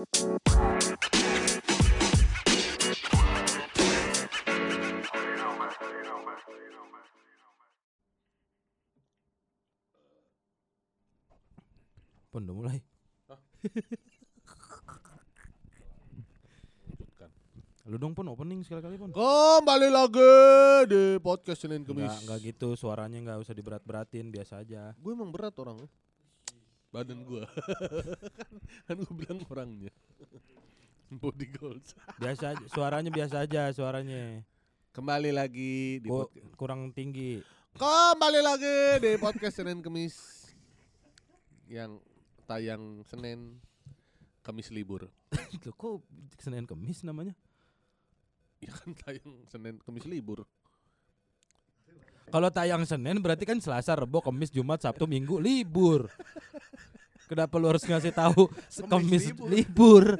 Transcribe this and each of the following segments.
Pon udah mulai. Lu dong pon opening sekali-kali pon. Kembali lagi di podcast Senin Kemis. Enggak, enggak gitu suaranya enggak usah diberat-beratin, biasa aja. Gue emang berat orangnya. Badan gue. kan gue bilang orangnya. Body goals. Biasa aja, suaranya biasa aja suaranya. Kembali lagi di podcast. kurang tinggi. Kembali lagi di podcast Senin Kemis. Yang tayang Senin Kamis libur. Loh, kok Senin Kemis namanya? Ya kan tayang Senin Kamis libur. Kalau tayang Senin berarti kan Selasa, Rebo, Kamis, Jumat, Sabtu, Minggu libur. Kenapa lu harus ngasih tahu Kamis libur?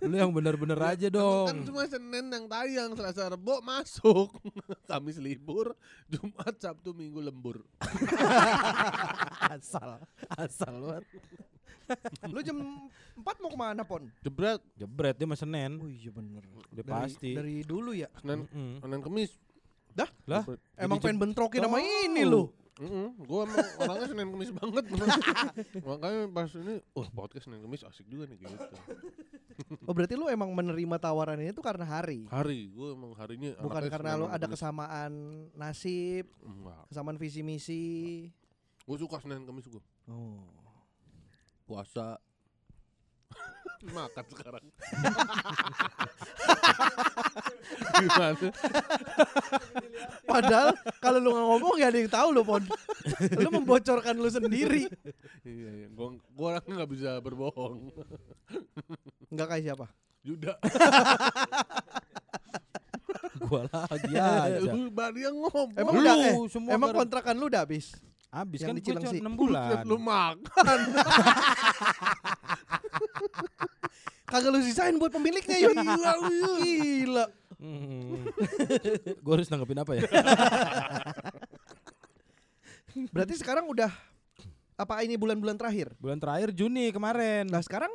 lu yang bener-bener aja Kan dong. cuma Senin yang tayang, Selasa Rebo masuk. Kamis libur, Jumat, Sabtu, Minggu lembur. asal, asal banget. Lu jam 4 mau ke mana pon? Jebret Jebret dia mah Senin. Oh iya bener. Udah Dari- pasti. Dari dulu ya. Senin, Mm-mm. Senin Kemis. Dah? Lah. Emang pengen bentrokin sama ini lu. Mm gue emang orangnya Senin Kemis banget Makanya pas ini Oh podcast Senin Kemis asik juga nih gitu Oh berarti lu emang menerima tawaran ini tuh karena hari. Hari Gue emang harinya Bukan karena lu ada kesamaan nasib, Enggak kesamaan visi misi. Gue suka Senin Kemis gue Oh. Puasa Makan sekarang Gimana Padahal kalau lu nggak ngomong gak ada yang tahu lu pon. lu membocorkan lu sendiri. Iya iya Gue gue orangnya gak bisa berbohong Enggak kayak siapa? Juda gua lagi aja. Lu Bari yang ngomong Emang Lu udah eh, semua emang gara- kontrakan lu udah habis? Habis yang kan di gua Cilengsi. 6 bulan. Lu makan Kagak lu sisain buat pemiliknya yuk. Gila yuk. Gila. Hmm. gua harus nanggepin apa ya? Berarti sekarang udah apa ini bulan-bulan terakhir? Bulan terakhir Juni kemarin. Nah sekarang?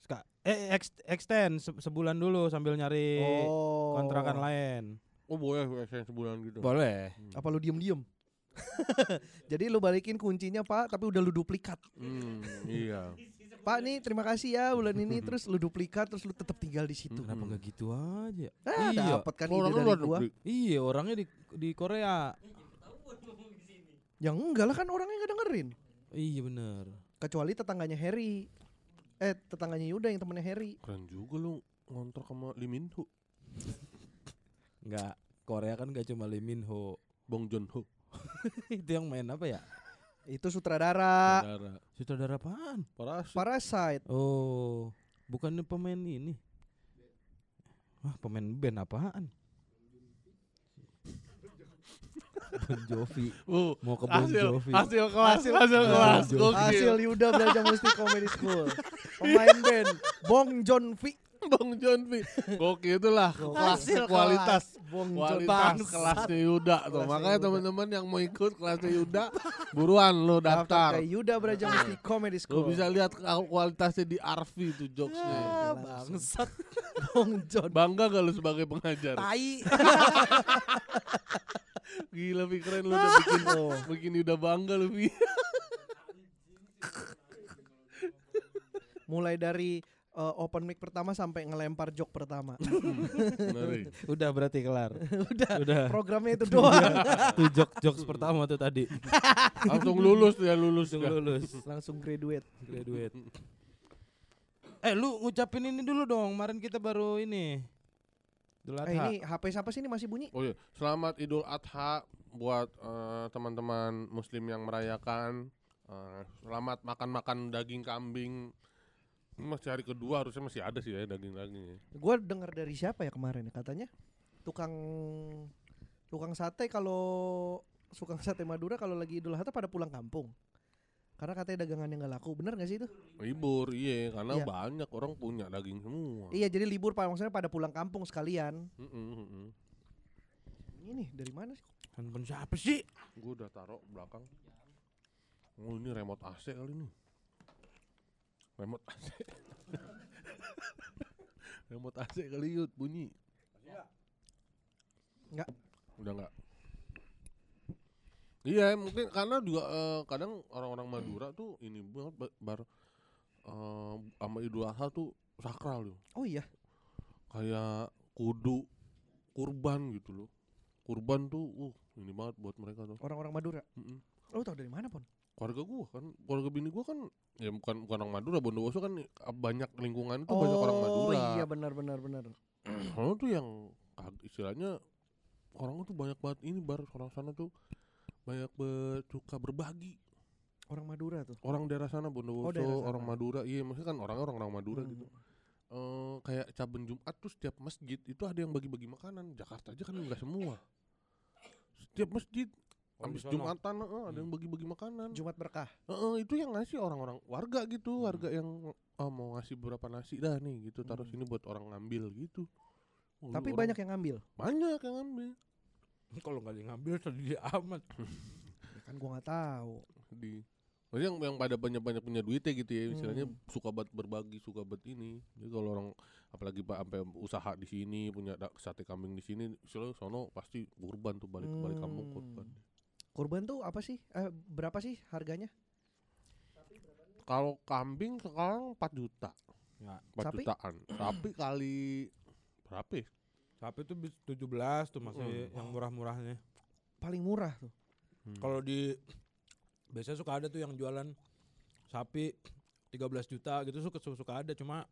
Ska- eh ex- extend se- sebulan dulu sambil nyari Oh. kontrakan lain. Oh boleh saya sebulan gitu Boleh. Apa lu diem-diem? Jadi lu balikin kuncinya pak, tapi udah lu duplikat. Hmm, Iya Pak nih terima kasih ya bulan ini terus lu duplikat terus lu tetap tinggal di situ. Kenapa nggak gitu aja? Ah, iya. dapat kan ide dari gua. Iya, orangnya di di Korea. Ya enggak lah kan orangnya nggak dengerin. Iya bener. Kecuali tetangganya Harry. Eh tetangganya Yuda yang temennya Harry. Keren juga lu ngontrak sama Lee Min Ho Nggak Korea kan gak cuma Lee Min Ho. Bong Joon Ho Itu yang main apa ya? Itu sutradara Saudara Sutradara apaan? Parasite Parasite. Oh, bukannya pemain ini. Wah, pemain band apaan? Bon Jovi. Oh, Mau ke Bon hasil, Jovi. hasil kelas, hasil, hasil Bon kelas. Jovi. Gokil. Hasil Yuda belajar musik comedy school. Pemain band Bong John V. Bong V. Gokil itulah kelas kualitas. Bong Kualitas kelasnya Yuda tuh. Makanya teman-teman yang mau ikut kelasnya Yuda, buruan lu daftar. ke Yuda belajar musik comedy Lu school. bisa lihat kualitasnya di Arfi tuh jokesnya. Ah, bangsat. Bong John. Bangga gak lu sebagai pengajar? Tai. Gila Pi keren lu udah bikin Oh. bikin Yuda bangga lu. Mulai dari uh, open mic pertama sampai ngelempar joke pertama. Udah berarti kelar. Udah. Udah. Programnya itu doang. Tuh jok jokes pertama tuh tadi. Langsung lulus tuh ya lulus. Langsung dah. lulus. Langsung graduate. Graduate. Eh lu ngucapin ini dulu dong. Kemarin kita baru ini. Idul Eh, Adha. ini HP siapa sih ini masih bunyi? Oh iya, selamat Idul Adha buat eh, teman-teman Muslim yang merayakan. Eh, selamat makan-makan daging kambing. Ini masih hari kedua harusnya masih ada sih ya daging-daging. ya. Gue dengar dari siapa ya kemarin ya katanya tukang tukang sate kalau tukang sate Madura kalau lagi Idul Adha pada pulang kampung. Karena katanya dagangannya nggak laku, bener gak sih itu? Libur, iya, karena Iya. banyak orang punya daging semua. Iya, jadi libur pak maksudnya pada pulang kampung sekalian. Mm-mm, mm-mm. Ini nih dari mana sih? Handphone siapa sih? Gue udah taruh belakang. Oh ini remote AC kali nih. Remote AC. Remote AC kali yut bunyi. Enggak. Udah enggak. Iya, mungkin karena juga eh, kadang orang-orang Madura tuh ini banget ba- bar eh, sama Idul Adha tuh sakral loh. Oh iya. Kayak kudu kurban gitu loh. Kurban tuh uh ini banget buat mereka tuh. Orang-orang Madura. Mm-mm. Lu tau dari mana, Pon? Keluarga gua kan keluarga bini gua kan ya bukan bukan orang Madura Bondowoso kan eh, banyak lingkungan itu banyak orang Madura Oh iya benar benar benar. Soalnya tuh yang istilahnya orang tuh banyak banget ini bar orang sana tuh banyak be- suka berbagi Orang Madura tuh. orang daerah sana Bondowoso Oh, daerah sana. orang Madura iya maksudnya kan orang-orang orang Madura Hmm. gitu Eh kayak caben Jumat tuh setiap masjid itu ada yang bagi-bagi makanan Jakarta aja kan enggak semua setiap masjid Oh, habis. Jumatan eh, ada Hmm. yang bagi-bagi makanan Jumat berkah. Heeh, itu yang ngasih orang-orang warga gitu, Hmm. warga yang oh, mau ngasih beberapa nasi dah nih gitu, taruh Hmm. sini buat orang ngambil gitu. Oh, Tapi orang- banyak yang ngambil. banyak yang ngambil. Kalau nggak ngambil sedih amat. Ya kan gua nggak tahu. Di Maksudnya yang, yang pada banyak-banyak punya duitnya gitu ya, istilahnya Hmm. suka banget berbagi, suka banget ini. Jadi kalau orang apalagi pak sampai usaha di sini punya sate kambing di sini, istilahnya sono pasti kurban tuh balik balik kampung Hmm. kurban. Kurban tuh apa sih? Eh, berapa sih harganya? Kalau kambing sekarang 4 juta, Ya, 4 Sapi? jutaan. Sapi kali berapa? ya? sapi itu bis 17 tuh masih Hmm. yang murah-murahnya. Paling murah tuh. Hmm. Kalau di biasanya suka ada tuh yang jualan sapi 13 juta gitu suka suka ada cuma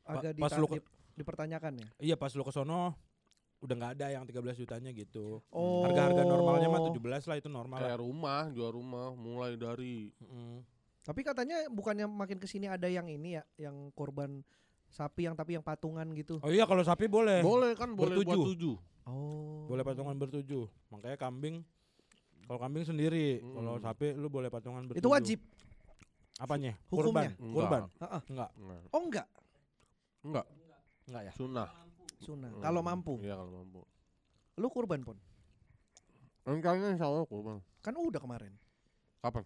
Pa- Agak pas lu ke- di- dipertanyakan ya. iya pas lu ke sono udah nggak ada yang 13 jutanya gitu. Oh. Harga-harga normalnya mah 17 lah itu normal lah. Kayak rumah, jual rumah mulai dari Mm. Tapi katanya bukannya makin ke sini ada yang ini ya, yang korban sapi yang tapi yang patungan gitu. Oh iya kalau sapi boleh. boleh kan boleh buat Bertujuh. tujuh. Oh. Boleh patungan bertujuh. Makanya kambing kalau kambing sendiri, Mm. kalau sapi lu boleh patungan bertujuh. Itu wajib. Apanya? Hukumnya? Kurban. Kurban. Heeh. Enggak. Enggak. Oh enggak, Enggak, Enggak ya? sunnah. Sunnah. Hmm. Kalau mampu. Iya kalau mampu. Lu kurban pun. Rencananya insya Allah kurban. Kan udah kemarin. Kapan?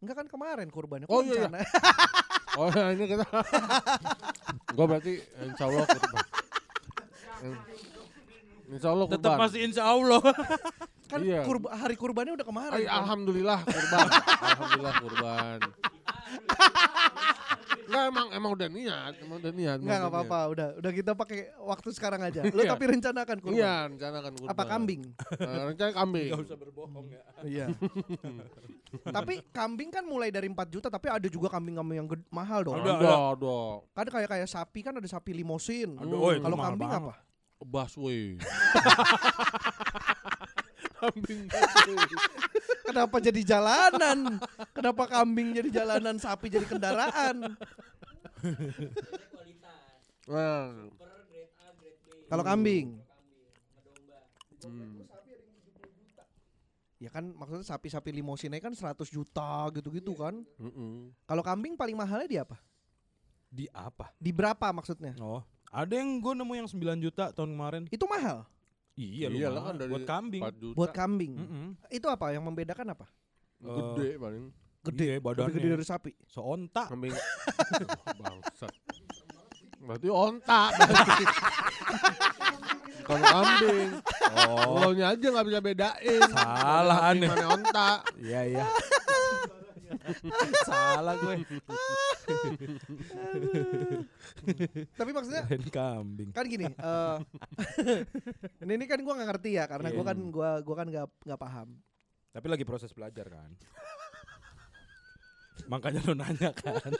Enggak kan kemarin kurbannya. Oh, iya, iya. Oh ya ini kita. Gua berarti insya Allah kurban. Insya Allah kurban. Tetap masih insya Allah. kan Iya. kurba- hari kurbannya udah kemarin. Ay, Pon. alhamdulillah kurban. alhamdulillah kurban. Enggak emang emang udah niat, emang udah niat. Enggak apa-apa, udah udah kita pakai waktu sekarang aja. Lu Iya. tapi rencanakan kurban. Iya, rencana kan kurban. Apa kambing? Eh, rencana kambing. Enggak usah berbohong ya. Iya. tapi kambing kan mulai dari 4 juta, tapi ada juga kambing-kambing yang mahal dong. Ada, Ada, ada. Kan kayak kayak sapi kan ada sapi limosin. Kalau kambing banget. apa? Busway. Kambing. Kenapa jadi jalanan? Kenapa kambing jadi jalanan, sapi jadi kendaraan? Nah, Kalau kambing, hmm. ya kan maksudnya sapi-sapi limosinnya kan 100 juta gitu-gitu kan. Mm-mm. Kalau kambing paling mahalnya di apa? Di apa? Di berapa maksudnya? Oh, ada yang gue nemu yang 9 juta tahun kemarin. Itu mahal Iya, Iyalah lumayan. kan dari buat kambing. 4 juta. buat kambing. Mm-mm. Itu apa yang membedakan apa? Gede paling. Gede, Iya, badannya. lebih gede dari sapi. Seontak. Kambing. Bangsat. Berarti onta berarti. Kalau kambing. Oh, Lo aja nggak bisa bedain. Salah, kambing, aneh. Mana onta. iya iya. Salah gue. Tapi maksudnya Kirain kambing. kan gini, eh ini, ini kan gua nggak ngerti ya karena gua Iya. kan gua gua kan nggak nggak paham. Tapi lagi proses belajar kan. Makanya lu nanya kan.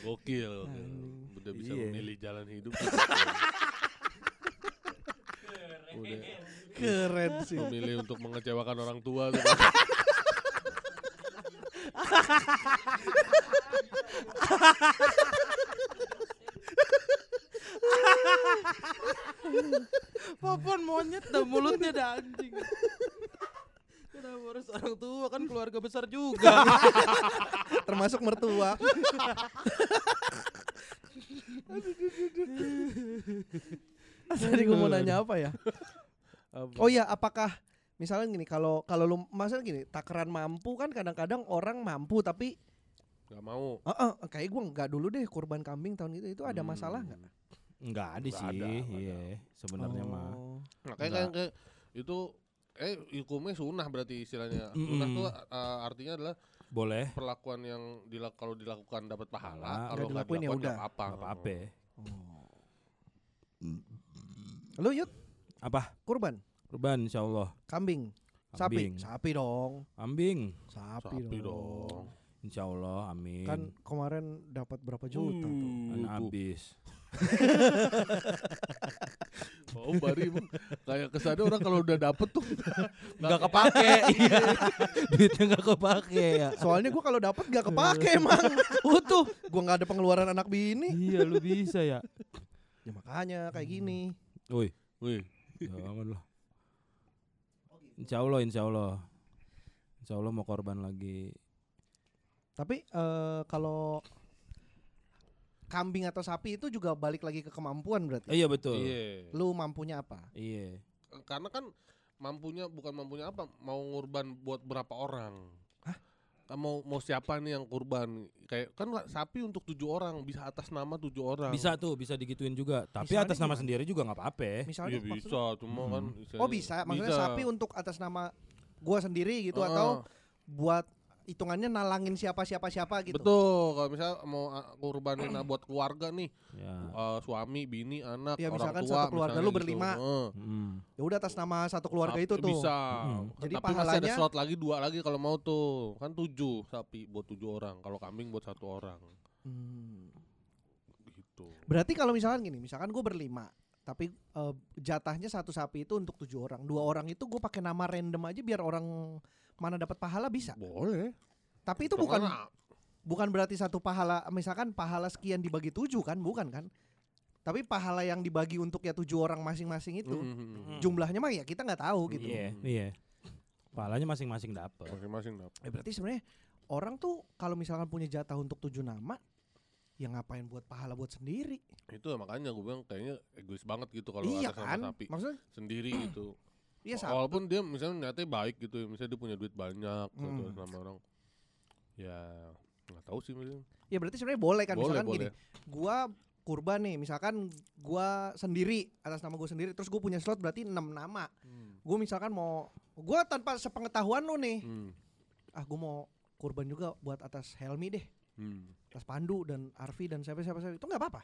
Gokil. Udah bisa Iya. memilih jalan hidup. Udah Keren sih. memilih untuk mengecewakan orang tua tuh. Popon monyet dah mulutnya dah anjing. Kenapa harus orang tua kan keluarga besar juga. Termasuk mertua. Tadi gua mau nanya apa ya? Oh iya, apakah misalnya gini kalau kalau lu masalah gini takaran mampu kan kadang-kadang orang mampu tapi Gak mau. eh eh, kayak gua nggak dulu deh kurban kambing tahun itu itu ada masalah nggak? Enggak ada Nggak sih. ada, nggak Iya, sebenarnya mah. Oh. Nah, kayak, kayak, kayak itu eh hukumnya sunnah berarti istilahnya. Mm-mm. Sunnah tuh uh, artinya adalah Boleh. perlakuan yang dilak kalau dilakukan dapat pahala, kalau Nggak nggak dilakuin ya udah. nggak. Enggak apa-apa. Lu yut Apa? kurban Kurban insyaallah. kambing, Kambing. sapi, sapi dong, Kambing. sapi, Sapi dong. dong. Insyaallah, amin. Kan kemarin dapat berapa juta tuh? Kan Uh, tuh. habis. Oh, bari Bang. kayak kesannya orang kalau udah dapet tuh Enggak kepake. Iya. Duitnya enggak kepake ya. Soalnya gua kalau dapat gak kepake emang utuh. Gua nggak ada pengeluaran anak bini. Iya, lu bisa ya. Ya makanya kayak gini. Woi, Wih, jangan lah. Insya Allah, insya Allah. Insya Allah mau korban lagi. Tapi eh, kalau kambing atau sapi itu juga balik lagi ke kemampuan berarti. Iya betul. iya. Lu mampunya apa? Iya. Karena kan mampunya bukan mampunya apa, mau ngurban buat berapa orang? Kan Mau mau siapa nih yang kurban? Kayak kan nggak, sapi untuk tujuh orang bisa atas nama tujuh orang. Bisa tuh, bisa digituin juga. Tapi Misalnya atas nama gimana? sendiri juga nggak apa-apa. Misalnya maksudnya- bisa, cuma kan. Hmm. istilahnya Oh bisa, maksudnya bisa. sapi untuk atas nama gua sendiri gitu Heeh. atau buat hitungannya nalangin siapa siapa siapa gitu. Betul, kalau misalnya mau kurbanin uh, buat keluarga nih, Ya. uh, suami, bini, anak, Ya, orang misalkan tua, satu keluarga lu gitu. berlima. Heeh. Hmm. Ya udah atas nama satu keluarga Sapi itu tuh. Bisa. Hmm. Jadi Tapi masih ada pahalanya- slot lagi dua lagi kalau mau tuh. Kan tujuh sapi buat tujuh orang. Kalau kambing buat satu orang. Hmm. Gitu. Berarti kalau misalkan gini, misalkan gue berlima, tapi eh, jatahnya satu sapi itu untuk tujuh orang. Dua orang itu gue pakai nama random aja biar orang mana dapat pahala bisa. Boleh. Tapi itu bukan kan, bukan berarti satu pahala, misalkan pahala sekian dibagi tujuh kan, bukan kan? Tapi pahala yang dibagi untuk ya tujuh orang masing-masing itu, mm, mm, mm. jumlahnya mah ya kita nggak tahu gitu. Iya, iya. Pahalanya masing-masing dapat. Masing-masing dapat. Eh, berarti sebenarnya orang tuh kalau misalkan punya jatah untuk tujuh nama, ya ngapain buat pahala buat sendiri? Itu makanya gue bilang kayaknya egois banget gitu kalau iya atas kan? sapi Maksudnya sendiri gitu. iya. Walaupun dia misalnya niatnya baik gitu, misalnya dia punya duit banyak Hmm. gitu sama orang. Ya nggak tahu sih misalnya. Ya berarti sebenarnya boleh kan boleh, misalkan boleh. gini. Gua kurban nih, misalkan gua sendiri atas nama gua sendiri terus gue punya slot berarti enam nama. Hmm. Gue misalkan mau gua tanpa sepengetahuan lu nih. Hmm. Ah, gue mau kurban juga buat atas Helmi deh, Hmm. Atas Pandu dan Arfi dan siapa siapa siapa. Itu nggak apa-apa.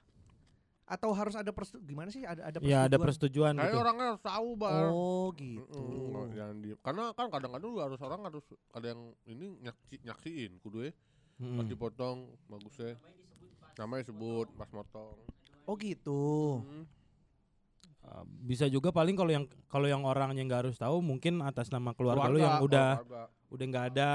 Atau harus ada persetu- gimana sih ada ada Ya ada persetujuan? persetujuan Kayak gitu. orangnya harus tahu bar. Oh, gitu. Jangan di- karena kan kadang-kadang juga harus orang harus ada yang ini nyaksi, nyaksiin kudu ya Mm-mm. pas dipotong bagusnya namanya sebut pas motong Oh, gitu. Hmm. Uh, bisa juga paling kalau yang kalau yang orangnya nggak harus tahu mungkin atas nama keluarga, lu yang Keluarga, udah keluarga. udah nggak ada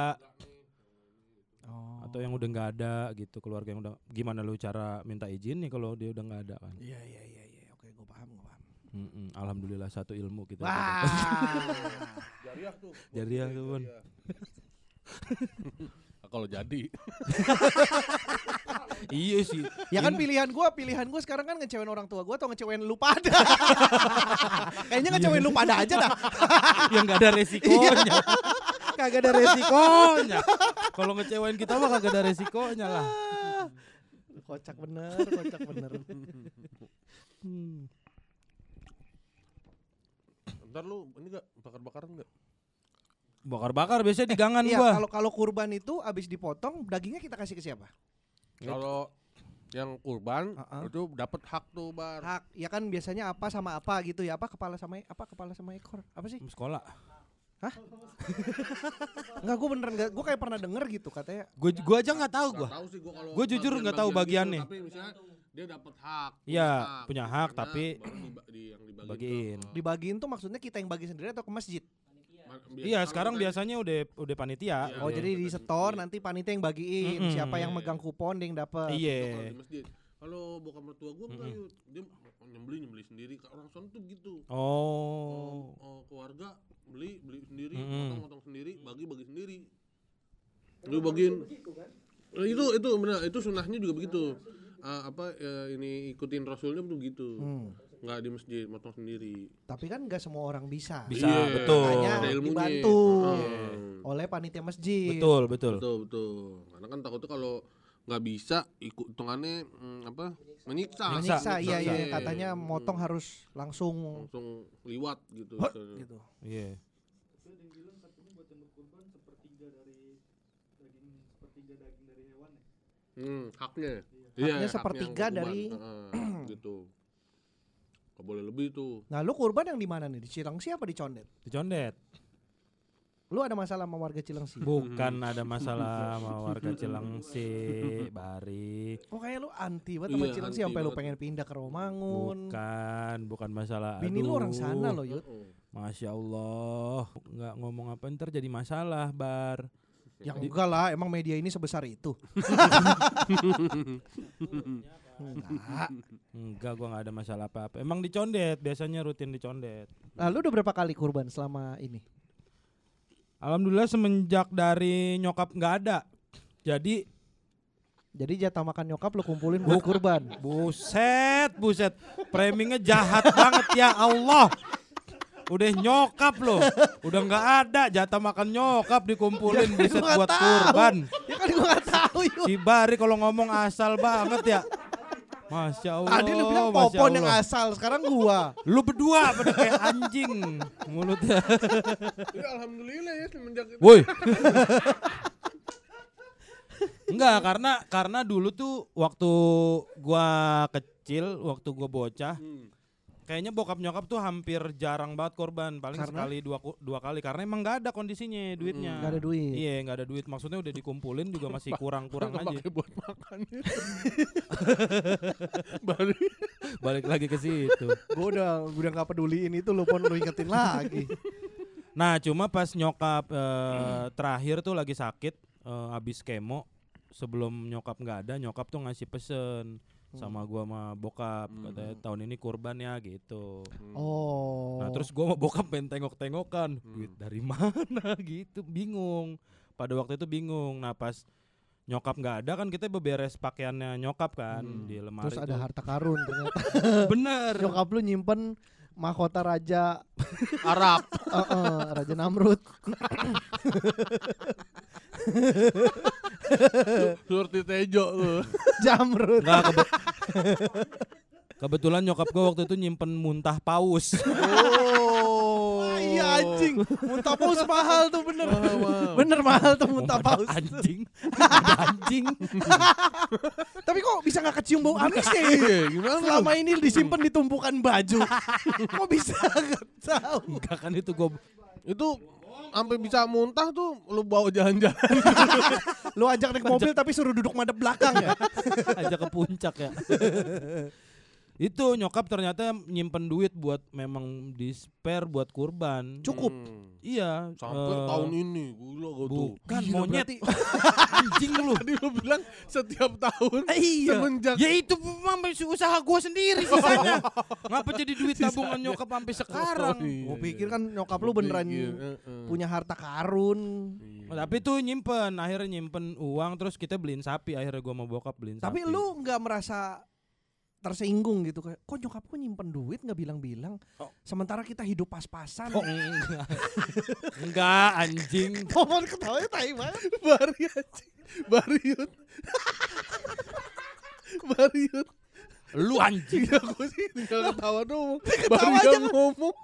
Oh. atau yang udah nggak ada gitu keluarga yang udah gimana lu cara minta izin nih kalau dia udah nggak ada kan Iya, iya, iya, iya. Oke, gue paham, gue paham. Mm-mm. alhamdulillah satu ilmu kita Wah. jariah tuh Jariah Iya, tuh. Nah, kalau jadi iya sih Ya kan pilihan gua, pilihan gua sekarang kan ngecewain orang tua gua atau ngecewain lu pada. Kayaknya ngecewain lu pada aja dah. yang nggak ada resikonya kagak ada resikonya kalau ngecewain kita mah kagak ada resikonya lah Kocak bener, kocak bener. Hmm. ntar lu ini gak bakar-bakaran gak bakar-bakar biasanya di gangan Iya, gua kalau kalau kurban itu abis dipotong, dagingnya kita kasih ke siapa? Kalau yang kurban Uh-uh. itu dapat hak tuh bar Hak, ya kan biasanya apa sama apa gitu ya, apa kepala sama apa kepala sama ekor, apa sih? sekolah Enggak, gua beneran enggak, gua kayak pernah denger gitu katanya. gua gua aja nggak tahu Nggak gua tahu sih gua kalau Gua jujur nggak tahu bagiannya. gitu, tapi misalnya dia dapat hak punya Iya, punya hak, Karena tapi di, yang dibagiin bagiin. ke- Dibagiin tuh maksudnya kita yang bagi sendiri atau ke masjid? Biasa- iya sekarang kita- biasanya udah udah panitia Iya, Oh, iya. jadi di setor nanti panitia yang bagiin, Mm-mm. siapa yang Iya. megang kupon dia yang dapat. Iya kalau di masjid. Kalau bokap mertua gua enggak Mm-mm. yuk. Dia nyembeli nyembeli sendiri. Orang sana tuh gitu. oh Oh, keluarga beli beli sendiri, Mm-mm. potong potong sendiri, bagi bagi sendiri. Lu bagiin. Eh, itu itu benar, itu sunahnya juga begitu. Ah, apa eh, ini ikutin rasulnya tuh gitu. Hmm. nggak di masjid motong sendiri Tapi kan nggak semua orang bisa. Bisa, Iya, betul. Makanya ada ilmunya dibantu. Heeh. Oleh panitia masjid. Betul, betul. betul betul karena kan takutnya kalau nggak bisa ikut hitungannya mm, apa menyiksa Menyiksa, iya iya Iya. katanya motong harus langsung langsung liwat gitu Hot, misalnya. gitu. Iya. Hmm, haknya. Haknya haknya sepertiga yang dari-. Heeh, gitu. Gak boleh lebih tuh. Nah, lu kurban yang di mana nih? Di Cilengsi apa di Condet? Dicondet. Lu ada masalah sama warga Cilengsi? Bukan ada masalah sama warga Cilengsi, Bari. Oh kayak lu anti banget sama Iya, Cilengsi sampai lu pengen pindah ke Romangun. Bukan, bukan masalah. Bini lu orang sana Aduh, loh, Yud. Masya Allah, nggak ngomong apa ntar jadi masalah, Bar. Ya enggak lah, emang media ini sebesar itu. enggak. Enggak, gua nggak ada masalah apa-apa. Emang dicondet, biasanya rutin dicondet. Nah, lu udah berapa kali kurban selama ini? Alhamdulillah semenjak dari nyokap nggak ada. Jadi Jadi jatah makan nyokap lu kumpulin buat kurban. buset, buset. Framingnya jahat banget ya Allah. Udah nyokap loh. Udah nggak ada jatah makan nyokap dikumpulin buset gua buat tahu. kurban. ya kan gua gak tahu yuk. Si Bari kalau ngomong asal banget ya. Masya Allah. Tadi lu bilang Masya popon yang asal, sekarang gua. Lu berdua pada kayak anjing mulutnya. Ya, alhamdulillah ya semenjak itu. Woi. Enggak, karena karena dulu tuh waktu gua kecil, waktu gua bocah, Hmm. Kayaknya bokap nyokap tuh hampir jarang banget korban, paling Karena? sekali dua dua kali karena emang nggak ada kondisinya duitnya. Gak ada duit. Iya, nggak ada duit. Maksudnya udah dikumpulin juga masih kurang-kurang aja. Pakai buat makannya. Baru Balik lagi ke situ. Gua udah udah gak peduliin itu lu pun lu ingetin lagi. Nah, cuma pas nyokap eh, terakhir tuh lagi sakit eh, habis kemo sebelum nyokap nggak ada, nyokap tuh ngasih pesen sama gua sama bokap Hmm. katanya tahun ini kurban ya gitu. Oh. Nah, terus gua sama bokap pengen tengok-tengokan, Hmm. duit dari mana gitu, bingung. Pada waktu itu bingung. Nah, pas nyokap nggak ada kan kita beberes pakaiannya nyokap kan Hmm. di lemari Terus ada tuh. harta karun ternyata. Bener. Nyokap lu nyimpen mahkota raja Arab. eh, eh, Raja Namrud. Seperti Tejo tuh. Jamrud. Nggak, kebe- Kebetulan nyokap gua waktu itu nyimpen muntah paus. Oh. Iya anjing. Muntah paus mahal tuh bener. Bener mahal tuh muntah paus. anjing. Anjing. Tapi kok bisa nggak kecium bau amisnya ya? Iya, gimana? Selama ini disimpan di tumpukan baju. kok bisa nggak tahu? Enggak kan itu gua Itu sampai bisa muntah tuh lu bawa jalan-jalan. Lu ajak naik mobil tapi suruh duduk madep belakang ya? aja ke puncak ya. itu nyokap ternyata nyimpen duit buat memang di spare buat kurban. Cukup. Hmm. Iya. Sampai eh, tahun ini gila gua tuh. Bukan Gila, monyet. berarti- anjing lu. Tadi lu bilang setiap tahun Iya. semenjak Ya itu memang usaha gua sendiri sisanya. Ngapa jadi duit tabungan nyokap sampai sekarang? Oh, iya, Gue iya. pikir kan nyokap lu beneran eh. punya harta karun. Iya. Tapi tuh nyimpen, akhirnya nyimpen uang terus kita beliin sapi, akhirnya gua mau bokap beliin Tapi sapi. lu nggak merasa tersinggung gitu kayak kok nyokapku nyimpen duit nggak bilang-bilang Oh. sementara kita hidup pas-pasan Oh, enggak. enggak anjing. Momon ketawanya tai banget Bari anjing. Bariut. Bariut. Lu anjing. Ya gue sih tinggal ketawa doang. Baru yang ngomong.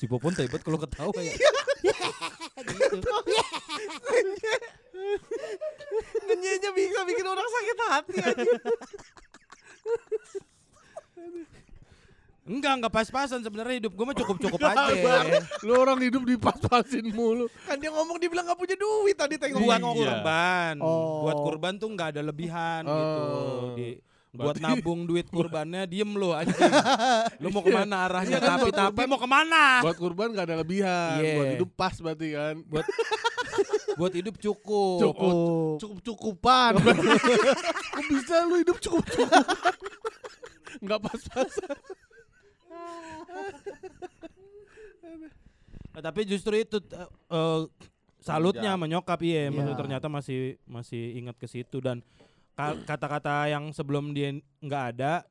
Si Popon tebet kalau ketawa ya. ngenyenya bisa bikin orang sakit hati aja Enggak, enggak pas-pasan sebenarnya hidup gua mah cukup-cukup aja. Lu orang hidup dipas-pasin mulu. kan dia ngomong dia bilang nggak punya duit tadi tengok buat. Iya. kurban. Oh. Buat kurban tuh enggak ada lebihan Oh. gitu. Di buat Berarti- nabung duit kurbannya diem lo anjing. Lu mau ke mana arahnya? Iya kan, tapi tapi kurban- mau ke mana? Buat kurban gak ada lebihan. Iya. Buat hidup pas berarti kan. Buat buat hidup cukup. Cukup. Cukup cukupan. Kok bisa lu hidup cukup cukupan? Enggak pas-pasan. Nah, tapi justru itu eh, salutnya Ya. sama nyokap iya, Iya. maksudnya ternyata masih masih ingat ke situ dan ka- kata-kata yang sebelum dia nggak ada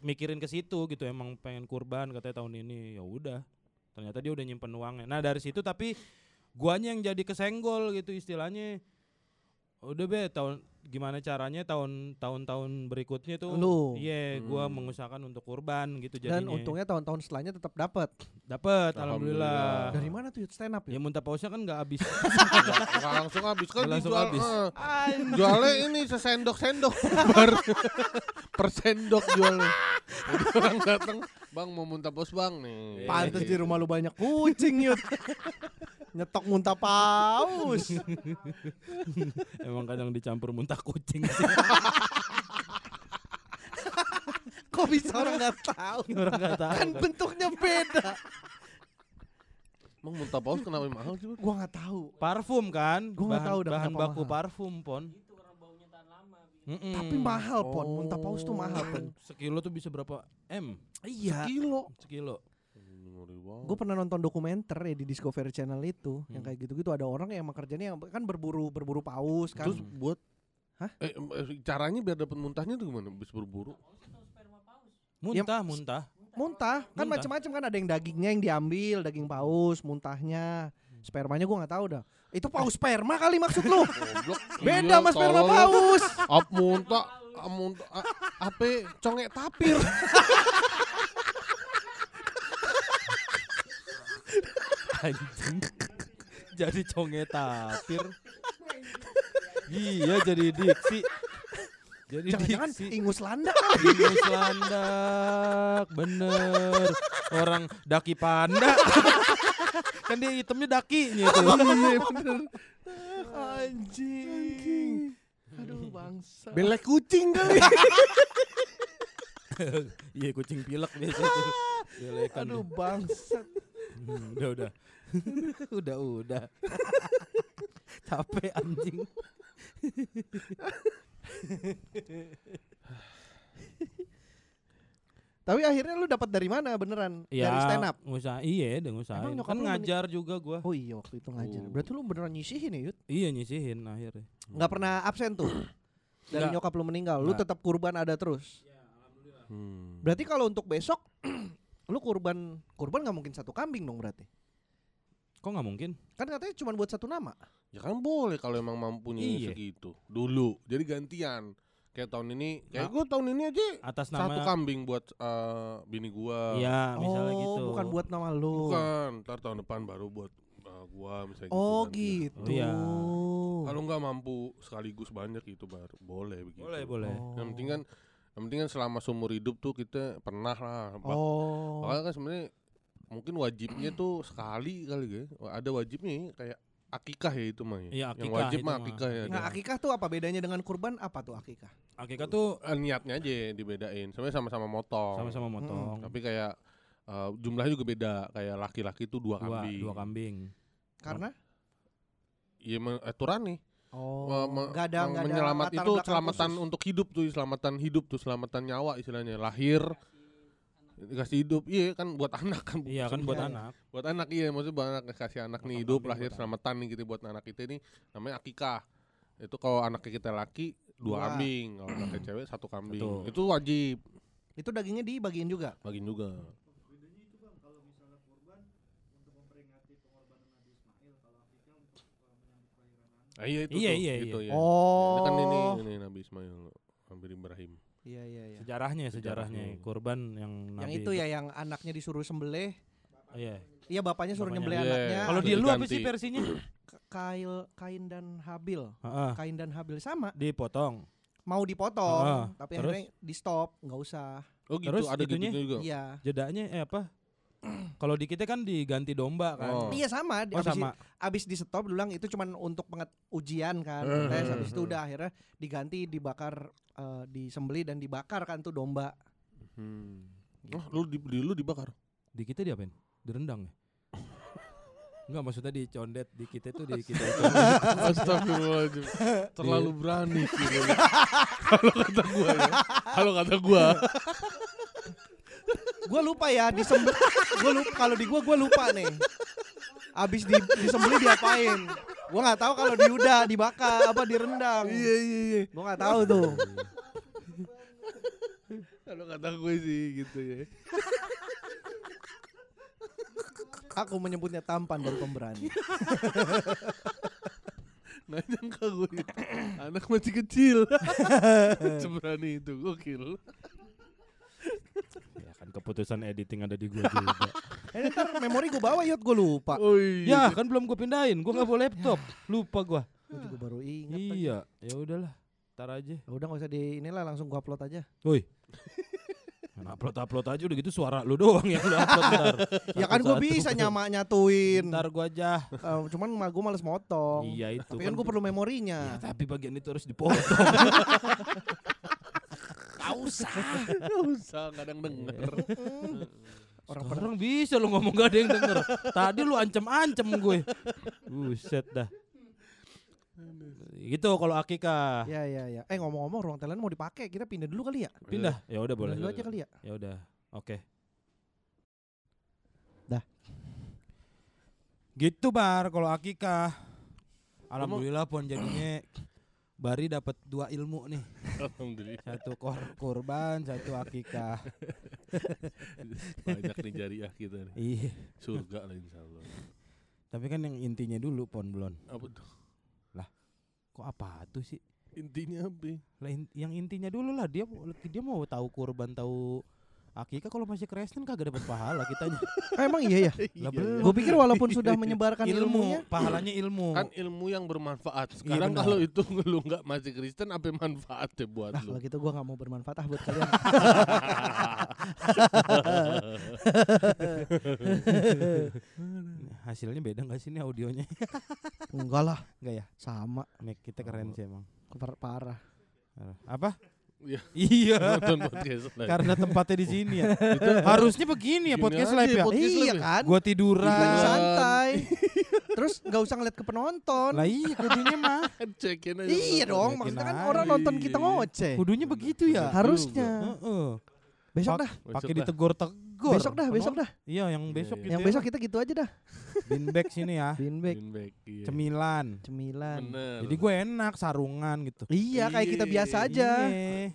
mikirin ke situ gitu emang pengen kurban katanya tahun ini ya udah ternyata dia udah nyimpen uangnya nah dari situ tapi guanya yang jadi kesenggol gitu istilahnya udah be tahun gimana caranya tahun tahun tahun berikutnya tuh Lu. iya gua Hmm. mengusahakan untuk kurban gitu jadinya Dan untungnya tahun-tahun setelahnya tetap dapat. dapat Alhamdulillah. alhamdulillah Dari mana tuh stand up ya ya? muntah pausnya kan nggak habis Nggak langsung habis kan langsung dijual, habis. eh. jualnya ini sesendok-sendok per, per sendok jualnya orang datang bang mau muntah bos bang nih Pantes di rumah lu banyak kucing Yud. Nyetok muntah paus. emang kadang dicampur muntah kucing sih Kok bisa orang nggak tahu? orang nggak tahu Kan kan. bentuknya beda. Bang muntah paus kenapa mahal sih? Gua nggak tahu. parfum kan Gua nggak tahu dah bahan baku mahal. parfum pon Mm-mm. Tapi mahal pon, muntah paus tuh mahal pon. sekilo tuh bisa berapa m Iya. Kilo. sekilo Gue pernah nonton dokumenter ya di Discovery Channel itu, yang Hmm. kayak gitu-gitu ada orang yang emang kerjanya yang kan berburu berburu paus kan. Terus buat Hah? Eh, eh, caranya biar dapat muntahnya tuh gimana? Bisa berburu. muntah muntah muntah kan macam-macam kan ada yang dagingnya yang diambil, daging paus, muntahnya. Spermanya gua nggak tahu dah. Itu paus sperma kali maksud lu? Beda Iya, sama sperma paus. Ap muntah, ap muntah, a- apa congek tapir. anjing jadi conge tapir iya jadi diksi jadi Jangan-jangan diksi ingus landak. Ingus landak bener orang daki panda kan dia hitamnya dakinya tuh Iya bener. Anjing. Aduh bangsa. Belek kucing kali. iya kucing pilek biasa tuh Belekan Aduh bangsa. Hmm, udah udah udah udah capek anjing Tapi akhirnya lu dapat dari mana beneran? ya Dari stand up. ngusaha iya deh ngusahain Emang nyokap kan lu meni- ngajar juga gua Oh iya waktu itu ngajar. Oh. Berarti lu beneran nyisihin ya, Yud? iya nyisihin akhirnya Nggak pernah absen tuh. Dari Nggak. nyokap lu meninggal, lu Nggak. tetap kurban ada terus. Hmm. Berarti kalau untuk besok lu kurban kurban nggak mungkin satu kambing dong berarti. kok nggak mungkin Kan katanya cuma buat satu nama. Ya kan boleh kalau emang mampunya Iya. segitu. Dulu. Jadi gantian. Kayak tahun ini, kayak Nah. gue tahun ini aja atas satu nama kambing buat eh, bini gua. iya misalnya oh, gitu bukan buat nama lu. Bukan, ntar tahun depan baru buat eh, gua misalnya Oh gitu. gitu. kan. Iya. Kalau nggak mampu sekaligus banyak itu baru boleh begitu. boleh boleh Oh. Yang penting kan yang penting kan selama seumur hidup tuh kita pernah lah. Oh. Makanya kan sebenarnya mungkin wajibnya tuh sekali kali ya. Ada wajibnya kayak akikah ya itu mah ya. Iya, Yang akikah wajib itu mah akikah ya. Nah, akikah tuh apa bedanya dengan kurban? Apa tuh akikah? akikah tuh Eh, niatnya aja dibedain. Sebenarnya sama-sama motong. sama-sama motong Tapi kayak eh, jumlahnya juga beda. Kayak laki-laki tuh dua, dua kambing. dua kambing Karena Iya aturan nih. oh, Me- me- nggak ada me- nggak ada menyelamat itu belakang selamatan khusus. untuk hidup tuh, selamatan hidup tuh, selamatan nyawa istilahnya. Lahir dikasih hidup. Iya kan buat anak kan. iya kan buat Iya, iya. anak buat anak iya maksudnya buat anak kasih anak nih Potong hidup lahir buat selamatan nih gitu buat anak kita ini namanya akikah itu kalau anaknya kita laki dua, kambing kalau anaknya cewek satu kambing Betul. itu wajib Itu dagingnya dibagiin juga. bagiin juga Ah, iya itu Iya, tuh, iya, itu iya. ya. Oh. Ini kan ini ini Nabi Ismail Nabi Ibrahim. Iya iya iya. sejarahnya Sejarahnya. sejarahnya kurban yang Yang Nabi itu ya yang anaknya disuruh sembelih. Oh, iya Iya bapaknya suruh nyembelih Iya. anaknya. kalau di lu apa sih versinya Kail kain dan Habil. Heeh, Kain dan Habil sama. dipotong Mau dipotong, Ah, tapi terus? akhirnya di stop, nggak usah. Oh gitu Terus ada gitu juga. Iya. jedanya eh apa kalau di kita kan diganti domba kan Oh. Iya sama. oh abis, sama abis di stop bilang itu cuman untuk penget ujian kan. Eh, Tes eh, habis itu eh. udah akhirnya diganti dibakar eh, disembelih dan dibakar kan tuh domba. Hmm. Oh, lu di, di lu dibakar. di kita diapain direndang ya Enggak maksudnya di condet di kita tuh di kita Astagfirullahaladzim Terlalu berani sih. Kalau kata gua ya Kalau kata gua Gua lupa ya disembelih. gua lupa kalau di gua gua lupa nih. Abis di, disembelih diapain? Gua nggak tahu kalau di udah dibakar apa direndang. Iya iya iya Gua nggak tahu tuh. Kalau kata gue sih gitu ya. Aku menyebutnya tampan dan pemberani. Nggak nyangka gue. Anak masih kecil. Seberani itu gokil. Ya kan keputusan editing ada di gua juga. Eh ntar memori gue bawa yot gue lupa. Oh ya iya. kan belum gua pindahin, gua nggak bawa laptop. Lupa gua. Gue juga baru ingat. Iya, ya udahlah. Ntar aja. Ya Udah gak usah di inilah langsung gua upload aja. Woi. upload upload aja udah gitu suara lu doang yang lu upload ntar. ya kan gue bisa nyama nyatuin. Ntar gua aja. Eh, cuman mah gue males motong. Iya itu. Tapi kan gue perlu memorinya. Ya, tapi bagian itu harus dipotong. Gak usah. Nggak usah, nggak ada yang denger. Orang Orang bisa lu ngomong gak ada yang denger. Tadi lu ancam-ancam gue. Buset dah. Gitu kalau Akika. Ya ya ya. Eh ngomong-ngomong ruang talent mau dipakai, kita pindah dulu kali ya. Pindah. Ya udah boleh. Pindah dulu aja kali ya. Ya udah. Oke. Dah. Gitu bar kalau Akika. Alhamdulillah pun jadinya Bari dapat dua ilmu nih. Alhamdulillah. Satu kor kurban, satu akikah. Banyak nih jariah kita nih. Iya. Surga lah insya Allah. Tapi kan yang intinya dulu pon belum. Apa tuh? Kok apa tuh sih? Intinya apa? Lah in- yang intinya dulu lah dia dia mau tahu kurban tahu akikah kalau masih Kristen kagak dapat pahala kitanya. Eh, emang iya ya. Lah Iya. belum. Gue pikir walaupun sudah menyebarkan ilmu, ilmunya, pahalanya ilmu. Kan ilmu yang bermanfaat. Sekarang benar. kalau itu lu nggak masih Kristen, apa manfaatnya buat nah lu? kalau gitu gue nggak mau bermanfaat ah buat kalian. Hasilnya beda nggak sih ini audionya? Enggak lah, Enggak ya? sama. Mic kita keren sih emang. Par- parah. Apa? Iya. Iya. Nonton podcast live. Karena tempatnya di sini ya. Harusnya begini ya podcast live ya. podcast iya live kan? Gua tiduran. santai. Terus nggak usah ngeliat ke penonton. Lah iya kudunya mah. Cekin aja. Iya dong, maksudnya kan orang nonton kita ngoceh. Kudunya begitu ya. Harusnya. Heeh. Besok dah, Pakai dah. Ditegur-tegur. besok dah, besok dah. Iya, yang besok iya. gitu Yang ya. besok kita gitu aja dah. Beanbag sini ya. Beanbag, iya. Cemilan. cemilan. Bener. Jadi gue enak sarungan gitu. Iya, kayak kita biasa aja. Iya.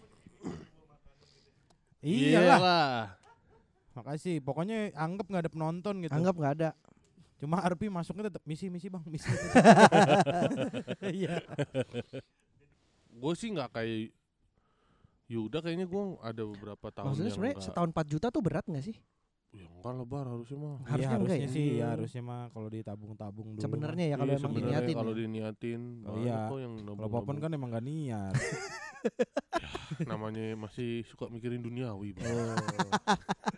Iyalah. Iyalah. Makasih. Pokoknya anggap nggak ada penonton gitu. Anggap nggak ada. Cuma Arpi masuknya tetap misi-misi bang, misi. Iya. Gue sih nggak kayak Yuda kayaknya gue ada beberapa tahun Maksudnya yang sebenarnya nggak- setahun 4 juta tuh berat nggak sih? Ya enggak lebar harusnya mah. Harusnya Iya, enggak harusnya ya? sih, ya harusnya mah kalau ditabung-tabung dulu. Sebenarnya ya Iya, kalau emang sebenarnya diniatin. Kalau ya. diniatin, Oh, iya. kok yang Kalau. Popon kan emang gak niat. namanya masih suka mikirin duniawi. Bang. Oh.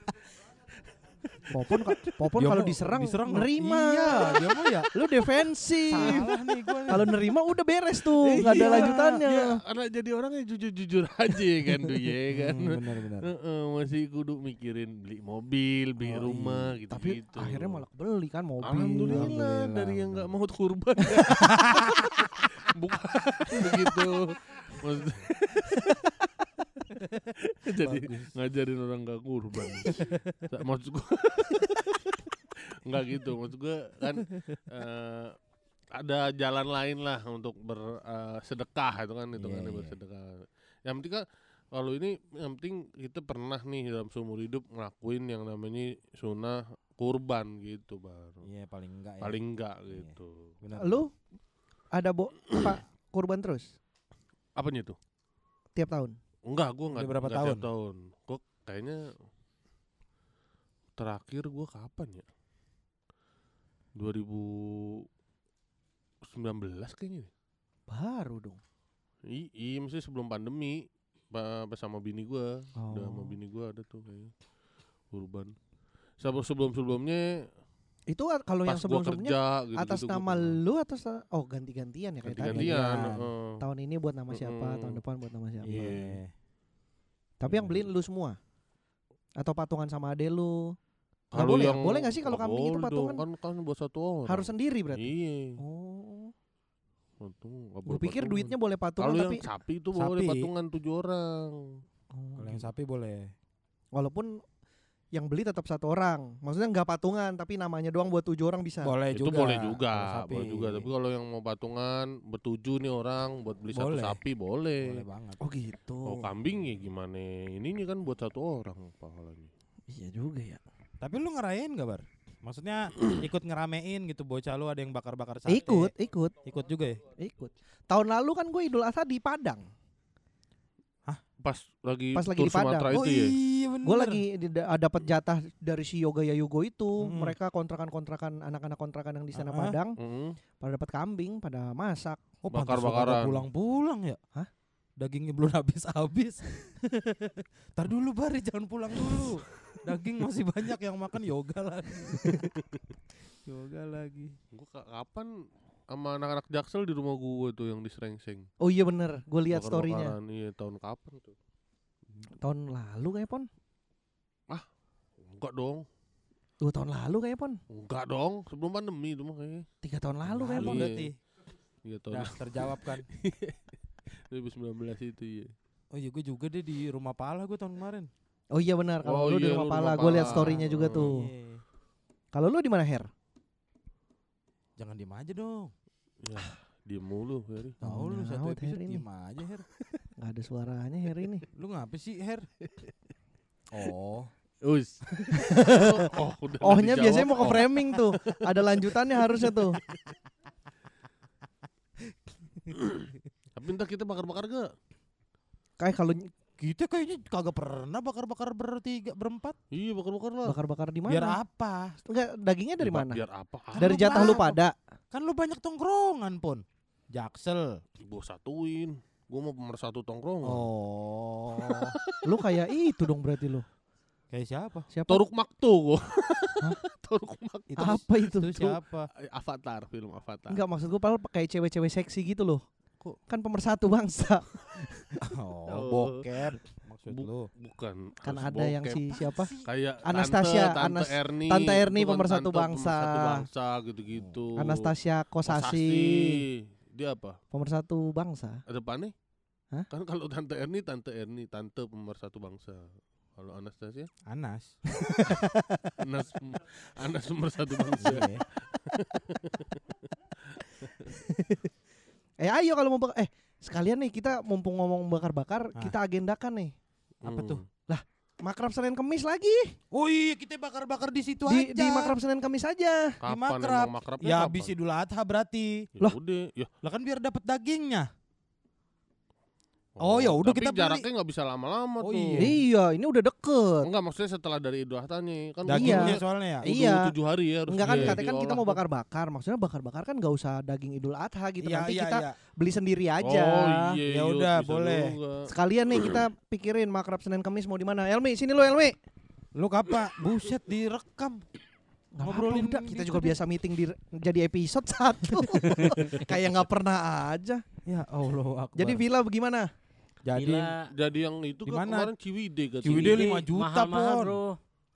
Popon Popon kalau mau- diserang, diserang nerima. Iya, dia mah ya. Lu defensif. Salah nih gue. Kalau nerima udah beres tuh, nggak ada Iya. lanjutannya. Ya, anak jadi orang yang jujur-jujur aja kan tuh ya kan. benar-benar. Heeh, masih kudu mikirin beli mobil, beli Oh, rumah gitu Tapi akhirnya malah kebeli kan mobil. Alhamdulillah, dari yang nggak benar. mau kurban. Bukan begitu. Jadi ngajarin orang nggak kurban. Maksud gua nggak gitu. Maksud gua kan eh, ada jalan lain lah untuk bersedekah itu kan itu Iya, kan iya. bersedekah. Yang penting kan kalau ini yang penting kita pernah nih dalam seumur hidup ngelakuin yang namanya sunnah kurban gitu baru Iya, paling enggak ya. paling enggak Iya. gitu. Benar. Lu ada bo apa kurban terus Apanya tuh? tiap tahun? Enggak, gua enggak Udah berapa enggak tahun? tiap tahun. Gua kayaknya terakhir gua kapan ya? 2019 kayaknya. deh. Baru dong. I, iya, mesti sebelum pandemi. Pa, pas sama bini gua, udah sama Oh. bini gua ada tuh kayaknya. Kurban. Sebelum sebelum-sebelumnya Itu kalau yang gua sebelum-sebelumnya gitu, atas nama lu atas oh ganti-gantian ya kayak tadi. ganti-gantian. Gantian. heeh. Tahun ini buat nama siapa, Mm-mm. tahun depan buat nama siapa. Iya. Tapi yang beliin lu semua? Atau patungan sama ade lu? Kalau boleh ya? yang Boleh nggak sih kalau kambing itu patungan? dong, Kan kan buat satu orang. Harus sendiri berarti. Iya. Oh. Patung, Gue pikir patungan. duitnya boleh patungan Kalau tapi yang sapi itu boleh patungan tujuh orang. Oh, Kalau yang gitu. sapi boleh. walaupun yang beli tetap satu orang. Maksudnya nggak patungan tapi namanya doang buat tujuh orang bisa. Boleh itu juga. boleh juga, sapi. boleh juga. Tapi kalau yang mau patungan bertujuh nih orang buat beli satu Boleh. sapi boleh. boleh banget. Oh gitu. Kalau kambing ya gimana? Ininya kan buat satu orang pahalanya. Iya juga ya. Tapi lu ngerayain gak bar? Maksudnya ikut ngeramein gitu bocah lu ada yang bakar-bakar sate. Ikut, ikut, Ikut juga ya? ikut. Tahun lalu kan gue Idul Adha di Padang. Pas lagi Pas lagi di Padang. Sumatera oh itu ya. iya bener. Gue lagi da- dapat jatah dari si Yoga Yayugo itu. Hmm. Mereka kontrakan-kontrakan anak-anak kontrakan yang di sana Ah, ah. Padang Mm-mm. pada dapat kambing, pada masak. Oh, Bakar-bakaran. pulang-pulang ya? Hah? Dagingnya belum habis-habis. Tar dulu Bari, jangan pulang dulu. Daging masih banyak yang makan yoga lagi. yoga lagi. Gua ka- kapan sama anak-anak Jaksel di rumah gua tuh yang di Srengseng. Oh iya bener, gue lihat storynya. Iya, tahun kapan tuh? Tahun lalu kayak pon. Enggak dong. Dua tahun lalu kayak pon. Enggak dong, sebelum pandemi itu mah kayaknya. Tiga tahun lalu kayak Lalu pon. Iya. berarti. Iya tahun Dah terjawab kan. 2019 itu ya. Oh iya gue juga deh di rumah pala gue tahun kemarin. Oh iya benar, kalau Oh lu di iya, rumah lu pala, rumah gue lihat storynya juga Oh. tuh. Iya. Kalau lu di mana Her? Jangan diem aja dong. Ya, diem mulu, Ferry. Tahu lu satu episode ini. diem aja Her. Gak ada suaranya Her ini. Lu ngapa sih Her? Oh. Us. oh, udah Ohnya dijawab. biasanya mau ke Oh. framing tuh. Ada lanjutannya harusnya tuh. Tapi ntar kita bakar-bakar gak? Kayak kalau Kita kayaknya kagak pernah bakar-bakar bertiga berempat. Iya, bakar-bakar lah. bakar-bakar di mana? Biar apa? Enggak, dagingnya dari Biar- mana? Biar apa? Ah, Dari jatah lu pada. Kan lu banyak tongkrongan pun. Jaksel. gua satuin. Gua mau pemersatu tongkrongan. Oh. Lu kayak itu dong berarti lu. Kayak siapa? Siapa? Toruk Makto gua. Toruk Makto. Itu Apa itu? Itu siapa? Eh, Avatar, film Avatar. Enggak maksud gue padahal kayak cewek-cewek seksi gitu loh. Kok? Kan pemersatu bangsa. Oh, Oh. bokep. Maksud Bu- lu. Bukan. Kan ada yang bokep. si siapa? kayak Anastasia, tante, tante Anas- Erni, Tante Erni kan pemersatu tante bangsa. pemersatu bangsa gitu-gitu. Anastasia Kosasi, Kosasi. Dia apa? pemersatu bangsa. Ada depannya? Hah? Kan kalau tante Erni, tante Erni, tante pemersatu bangsa. Kalau Anastasia, Anas. Anas, Anas pemersatu bangsa. Eh ayo kalau mau bak- eh sekalian nih kita mumpung ngomong bakar-bakar, Ah. kita agendakan nih. Apa tuh? Makrab Senin Kemis lagi. Oh iya, kita bakar-bakar di situ Di aja. di Makrab Senin Kemis aja. Kapan makrab. emang makrabnya Ya habis Idul Adha berarti. Ya Loh. udah, ya. Lah kan biar dapat dagingnya. Oh, ya udah tapi kita jaraknya nggak bisa lama-lama Oh, tuh. iya. Iya, ini udah deket. Enggak maksudnya setelah dari Idul Adha nih kan Dagingnya Iya. soalnya ya. udah Iya. tujuh hari ya harus Enggak kan katanya kan kita mau bakar-bakar. Maksudnya bakar-bakar kan gak usah daging Idul Adha gitu. Iya, Nanti iya, kita iya. beli sendiri aja. Oh iya, Ya iya, udah, boleh. juga. Sekalian nih kita pikirin makrab Senin Kemis mau di mana. Elmi, sini lu Elmi. Lu kapan? Buset direkam. Nggak apa-apa, Ngobrolin udah. Kita gitu juga deh. biasa meeting di jadi episode satu. Kayak nggak pernah aja. Ya Allah Akbar. Jadi Villa bagaimana? Jadi Gila. Jadi yang itu kan kemarin Ciwide kan. Ciwidey lima juta, mahal-mahal, Pon. bro.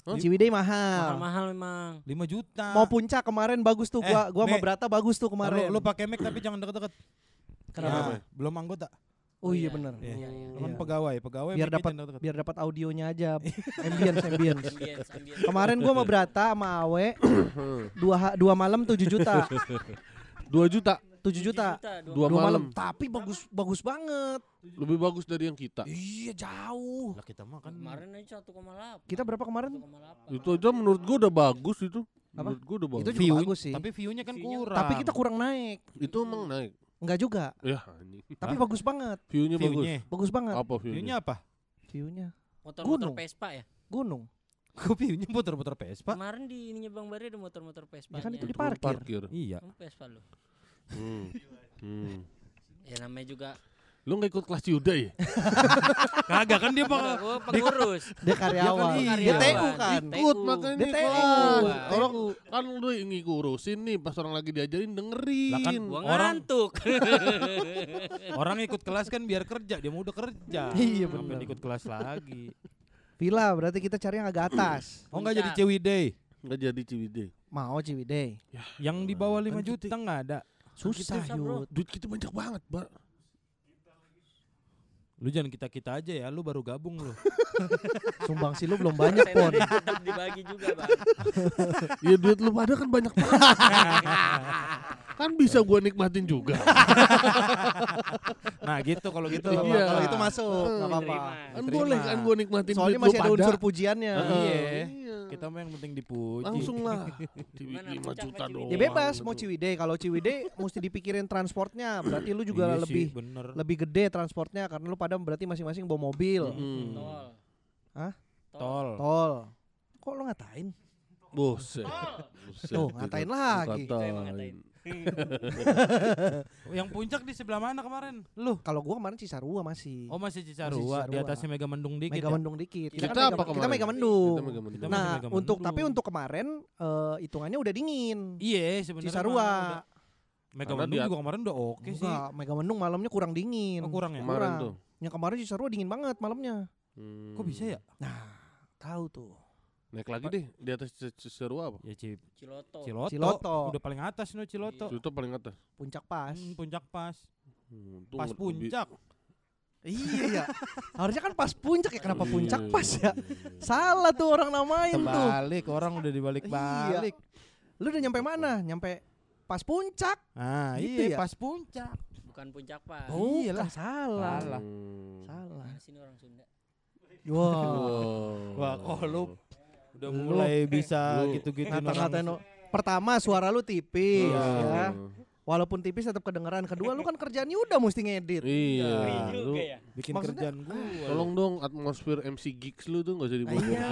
Hah? Ciwidey mahal. Mahal-mahal memang. 5 juta. Mau puncak kemarin bagus tuh. Eh, Gua gua sama Nek. Brata bagus tuh Lu, kemarin. lu pakai mic tapi jangan deket-deket. Kenapa? Ya, belum anggota. Oh iya Iya. bener. Iya. Iya, iya. Lu kan Iya. pegawai, pegawai Biar dapat biar dapat audionya aja. ambience ambience. Ambience, ambience. Kemarin gua sama Brata sama Awe dua dua malam 7 juta. 2 juta 7 juta. Dua Dua malam. malam. Tapi bagus bagus banget. Lebih bagus dari yang kita. Iya jauh. Lah kita mah kan Kemarin aja 1,8. Kita berapa kemarin? 1,8. Itu aja menurut gua udah bagus itu. Apa? Menurut gua udah bagus. Itu juga view bagus sih. Tapi view-nya kan View-nya- kurang. Tapi kita kurang naik. Itu emang naik. Enggak juga. Ya anjing. Tapi Hah? bagus banget. View-nya bagus. view-nya. Bagus banget. Apa view-nya? View-nya apa? View-nya Motor-motor. Vespa ya? gunung. Kok view-nya puter-puter Vespa? Kemarin di ininya Bang Bari ada motor-motor Vespa. Ya kan itu di parkir. parkir. Iya. Kamu Vespa lu. Hmm. Hmm. Ya namanya juga Lu nggak ikut kelas Yuda ya? Kagak kan dia Enggak, gua pengurus. Dia karyawan. iya. Dia TU kan. TU. Ikut makanya Dia kelas. Orang TU. kan lu ini ngurusin nih pas orang lagi diajarin dengerin. Lah kan Gua Orang- ngantuk. orang ikut kelas kan biar kerja, dia mau udah kerja. Iya, Ngapain bener. ikut kelas lagi. Villa berarti kita cari yang agak atas. Oh enggak jadi. Ciwidey. Nggak jadi Ciwidey. Mau Ciwidey. Yang di bawah 5 Kan juta enggak ada. Susah Susah, bro. Yud. Duit kita banyak banget, Pak. Lu jangan kita-kita aja ya, lu baru gabung lu. Sumbang sih lu belum banyak pon. Tetap dibagi juga bang. Ya duit lu pada kan banyak banget. kan bisa gua nikmatin juga. Nah gitu kalau gitu. Iya. Kalau itu masuk nggak apa-apa. Terima. Kan boleh kan gua nikmatin Soalnya masih ada unsur pujiannya. Iya. Iya. Kita mah yang penting dipuji. Langsung lah. Ciwi Gimana, 5 puncak juta doang. Ya bebas mau. Ciwidey. Kalau Ciwidey mesti dipikirin transportnya. Berarti lu juga Iya sih, lebih bener. lebih gede transportnya karena lu pada berarti masing-masing bawa mobil. Mm. Tol. Hah? Tol. Tol. Kok lu ngatain? Buset. Buset, Tuh, ngatain lagi. Ngatain. Yang puncak di sebelah mana kemarin? Lu? Kalau gua kemarin Cisarua masih. Oh masih Cisarua, Cisarua. di atasnya Mega Mendung dikit Mega ya? Mendung dikit. Kita kan apa Mega, kita kemarin? Mega Mendung. Kita Mega Mendung. Kita Nah, untuk Mendung. tapi untuk kemarin eh, hitungannya udah dingin. Iya sebenarnya Cisarua. mah udah- Mega Karena Mendung dia- juga kemarin udah oke sih. Enggak, Mega Mendung malamnya kurang dingin. Oh, kurang ya? Kemarin Kurang. tuh. Yang kemarin Cisarua dingin banget malamnya. Hmm. Kok bisa ya? Nah, tahu tuh. Naik lagi deh di atas Cisarua apa? Ya Ci- Ciloto. Ciloto. Ciloto. Udah paling atas no Ciloto. Itu paling atas. Puncak pas. Hmm, puncak pas. Hmm, Pas puncak. Iya ya. Harusnya kan pas puncak ya kenapa Iya. puncak pas ya? Salah tuh orang namain tuh. Terbalik, orang udah dibalik-balik. Lu udah nyampe mana? Nyampe pas puncak. Ah, Gitu iya ya? pas puncak. Bukan puncak pas. Oh, iyalah. salah. Salah. Hmm. Salah. Sini orang Sunda? Wah. Wow. Wah, kok lu udah Lu- mulai bisa lu gitu-gitu Ngata-ngatain lo. Pertama suara lu tipis Iya. ya. Walaupun tipis tetap kedengeran. Kedua lu kan kerjaan udah mesti ngedit. Iya. Iya Lu juga ya. bikin Maksudnya- kerjaan gua. tolong dong atmosfer MC Gigs lu tuh gak usah dibuat Iya.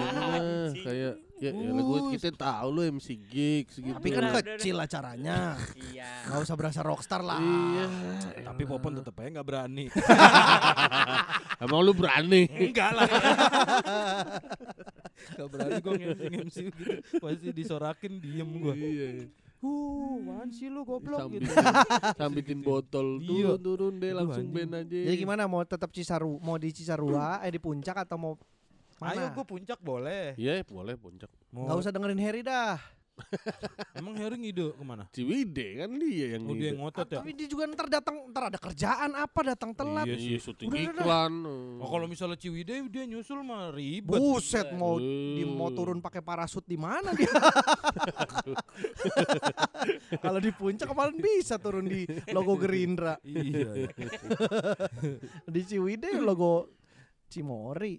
kayak ya ya gue kita tahu lu MC Gigs gitu. Tapi kan Udah, udah, kecil acaranya. Iya. Gak usah berasa rockstar lah. Iya. Tapi Popon tetep aja nggak berani. Emang lu berani? Enggak lah. Gak berani gue nge-MC. Pasti disorakin diem gue. Iya. Uh, apaan sih lu goblok gitu. Sambitin, botol turun turun deh langsung band aja. Jadi gimana mau tetap Cisaru, mau di Cisarua, eh di puncak atau mau Ayo mana? gue puncak boleh. Iya boleh puncak. Mau Gak usah dengerin Harry dah. Emang Harry ngide ke mana? Ciwide kan dia yang Oh dia yang ngotot ya? Tapi dia juga ntar datang, ntar ada kerjaan apa datang telat. Iya Iya sih. syuting Udah, udah, udah. iklan. Oh kalau misalnya Ciwidey dia nyusul mah ribet. Buset mau Eh. di mau turun pakai parasut di mana dia? Kalau di puncak kemarin bisa turun di logo Gerindra. iya. Di Ciwidey logo Cimori.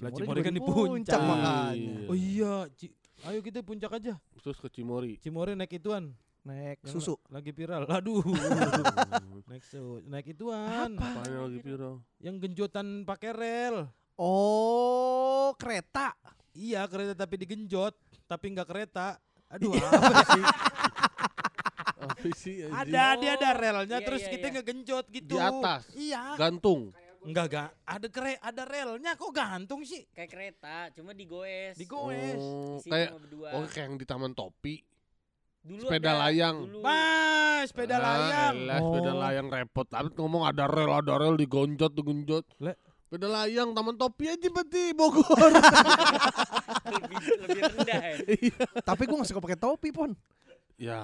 Lah Cimori Cimori kan di di puncak puncak. makanya. Oh iya, Ci- ayo kita puncak aja. Terus ke Cimori. Cimori naik ituan. Naik Yang susu. la- Lagi viral. Aduh. naik su naik ituan. Apanya lagi piro? Yang genjotan pakai rel. Oh, kereta. Iya kereta tapi digenjot tapi nggak kereta. Aduh apa sih? Apa sih ada dia ada relnya iya, terus iya, kita iya. ngegenjot gitu. Di atas? Iya. Gantung. Enggak enggak. Ada kere ada relnya kok gantung sih? Kayak kereta, cuma digoes. Digoes. Oh, Isi kayak oh kayak yang di Taman Topi. Dulu sepeda ada, layang. Dulu. Mas, sepeda Ah, layang. elah, sepeda Oh. layang repot. Tapi ngomong ada rel, ada rel digonjot, digenjot. Le- Sepeda layang Taman Topi aja berarti Bogor. lebih, lebih rendah ya. Tapi gue gak suka pakai topi pon. ya.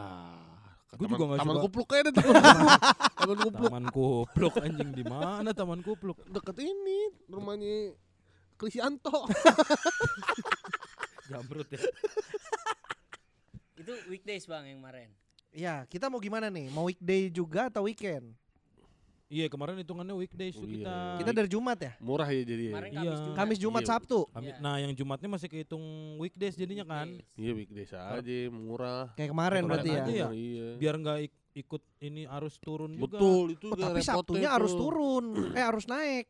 Taman, juga nggak taman suka. kupluk aja deh taman kupluk. taman kupluk Taman kupluk anjing di mana taman kupluk? deket ini rumahnya Krisianto. Jamrut ya. Itu weekdays bang yang kemarin. Ya, kita mau gimana nih? Mau weekday juga atau weekend? Iya kemarin hitungannya weekdays tuh Oh, kita. iya. Kita dari Jumat ya? Murah ya jadi ya. Iya. Kamis Jumat. Kamis, Jumat, Iya. Sabtu. Kami- Iya. Nah yang Jumatnya masih kehitung weekdays jadinya kan. Iya weekdays aja murah. Kayak kemarin Kayak berarti ya. ya? Iya. Biar nggak ik- ikut ini arus turun juga. Betul itu Oh, tapi repotnya Sabtunya harus tuh. turun. Eh harus naik.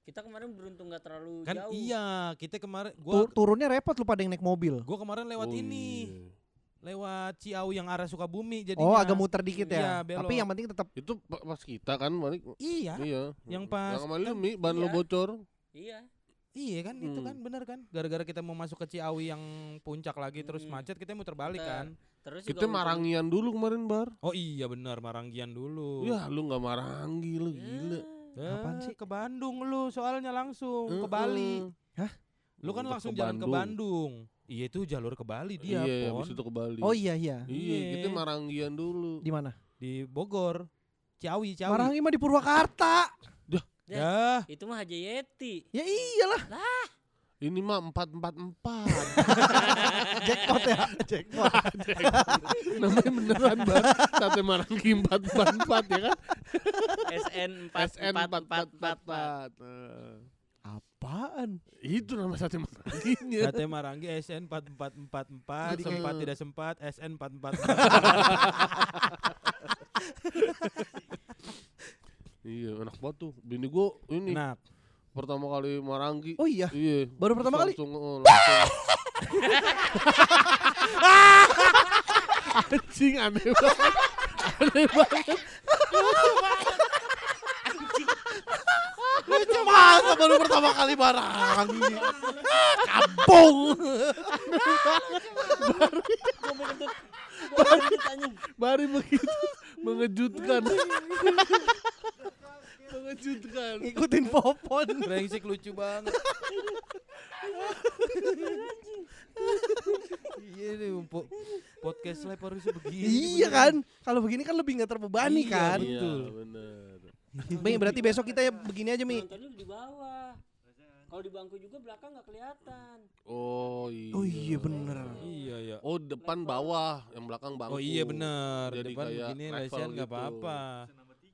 Kita kemarin beruntung gak terlalu Kan jauh. iya, kita kemarin gua turunnya repot lu pada yang naik mobil. gua kemarin lewat Oh, ini. iya. Lewat Ciawi yang arah Sukabumi jadinya. Oh, agak muter dikit Iya, ya. belok. Tapi yang penting tetap Itu pa- pas kita kan balik. Iya. Iya. Yang pas- Yang lu Mi, ban lu Iya. bocor. Iya. Iya kan itu Hmm. kan benar kan gara-gara kita mau masuk ke Ciawi yang puncak lagi terus Hmm. macet kita muter balik kan Terus Kita marangian dulu kemarin bar. oh iya benar Maranggian dulu Ya lu nggak maranggi lu gila. Eh, Apaan sih? ke Bandung lu soalnya langsung ke Heeh. Bali lu kan langsung ke jalan ke Bandung. Iya itu jalur ke Bali dia Iya, Pon. habis itu ke Bali. Oh iya iya. Iya, Iya. kita maranggian dulu. Di mana? di Bogor Ciawi Ciawi Marangi mah di Purwakarta. Ya, Itu mah Haji Yeti. Ya iyalah, Ini mah empat empat empat. jackpot ya, jackpot. Namanya beneran bang. Sate Marangi empat empat empat ya kan? SN SN empat empat 4444. empat. Apaan? Itu nama sate Maranginya. Sate Marangi SN 4444 Jadi sempat kayak- tidak sempat SN 444. Iya enak banget tuh. Bini gua ini Enak. pertama kali Marangi. Oh iya, Iya. baru pertama kali. langsung, oh, langsung. Anjing aneh banget. Aneh banget. Masa baru pertama kali barang. Kampung. Gua begitu. Mengejutkan. mengejutkan. Ngikutin popon. Brengsek lucu banget. Iya nih po- podcast live harusnya begini. Iya kan? Kalau begini kan lebih nggak terbebani Iya, kan. Iya, Betul. benar. Mi, berarti besok kita ya begini aja Mi. Penontonnya di bawah. Kalau di bangku juga belakang nggak kelihatan. Oh iya. Oh iya bener. Iya ya. Oh depan bawah, yang belakang bangku. Oh iya benar. Jadi Depan kayak begini level lesian nggak gitu. apa-apa.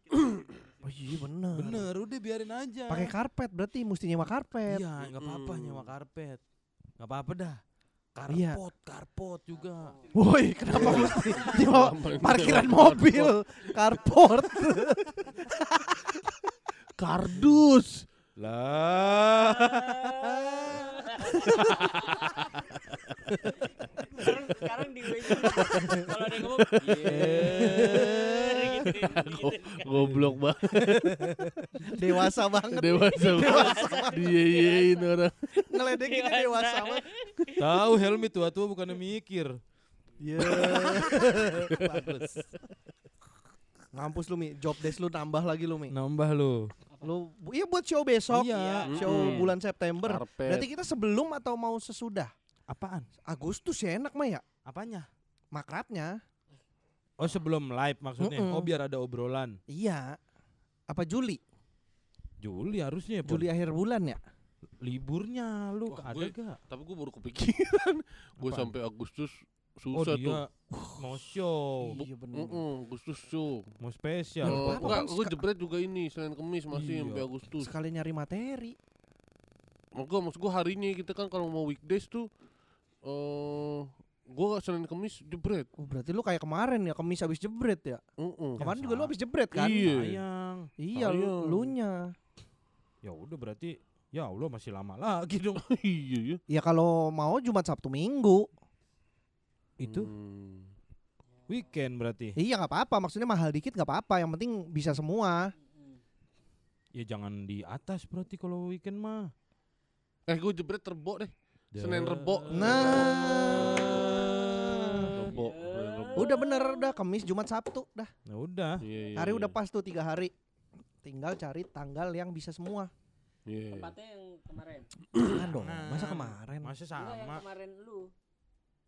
Oh iya bener. Bener, udah biarin aja. Pakai karpet berarti mesti nyewa karpet. Iya, nggak apa-apa Mm. nyewa karpet. Nggak apa-apa dah. Iya. Karpot, karpot juga. Woi, kenapa mesti nyewa parkiran mobil, karport? Kardus. Lah. sekarang, sekarang di WC kalau ada yang ngomong yeah, gitu, gitu, Goblok banget. Dewasa banget. Dewasa banget. Diyeyein orang. Ngeledekinnya dewasa banget. Tahu Helmi tua-tua bukannya mikir. Iya. Bagus. Ngampus lu Mi, job desk lu nambah lagi lu Mi. Nambah lu. Lu iya buat show besok. Iya. Show Mm-mm. bulan September. Karpet. Berarti kita sebelum atau mau sesudah? Apaan? Agustus ya enak mah ya. Apanya? Makrabnya. Oh sebelum live maksudnya. Mm-mm. Oh biar ada obrolan. Iya. Apa Juli? Juli harusnya ya. Juli akhir bulan ya? Liburnya lu Wah, ada gue- gak? Tapi gue baru kepikiran. gue sampai Agustus Oh susah tuh. dia mau show, Iya bener. Mm-mm, Agustus show. mau spesial. Oh, enggak, kan gue jebret juga ini Senin Kemis masih Iya. sampai Agustus. Sekali nyari materi. Maksud maksud gue harinya kita kan kalau mau weekdays tuh eh gue Senin Kemis jebret. Oh, berarti lu kayak kemarin ya, kemis habis jebret ya? Mm-mm. Kemarin sa- juga lu habis jebret kan? Iya. Sayang. Iya, lu, Sayang. lu nya. Ya udah berarti ya Allah masih lama lagi dong. iya ya. Ya kalau mau Jumat Sabtu Minggu. Itu Hmm. weekend berarti. Iya nggak apa-apa, maksudnya mahal dikit nggak apa-apa, yang penting bisa semua. Ya jangan di atas berarti kalau weekend mah. Eh gue jebret terbo deh. Senin Dah. Rebo. Nah. Rebo. Udah bener, udah Kamis, Jumat, Sabtu, dah. Nah udah. Iya, iya, Hari iya. udah pas tuh tiga hari. Tinggal cari tanggal yang bisa semua. Iya. tempatnya yang kemarin Jangan dong, Nah, masa kemarin? Masa Enggak, yang sama. kemarin lu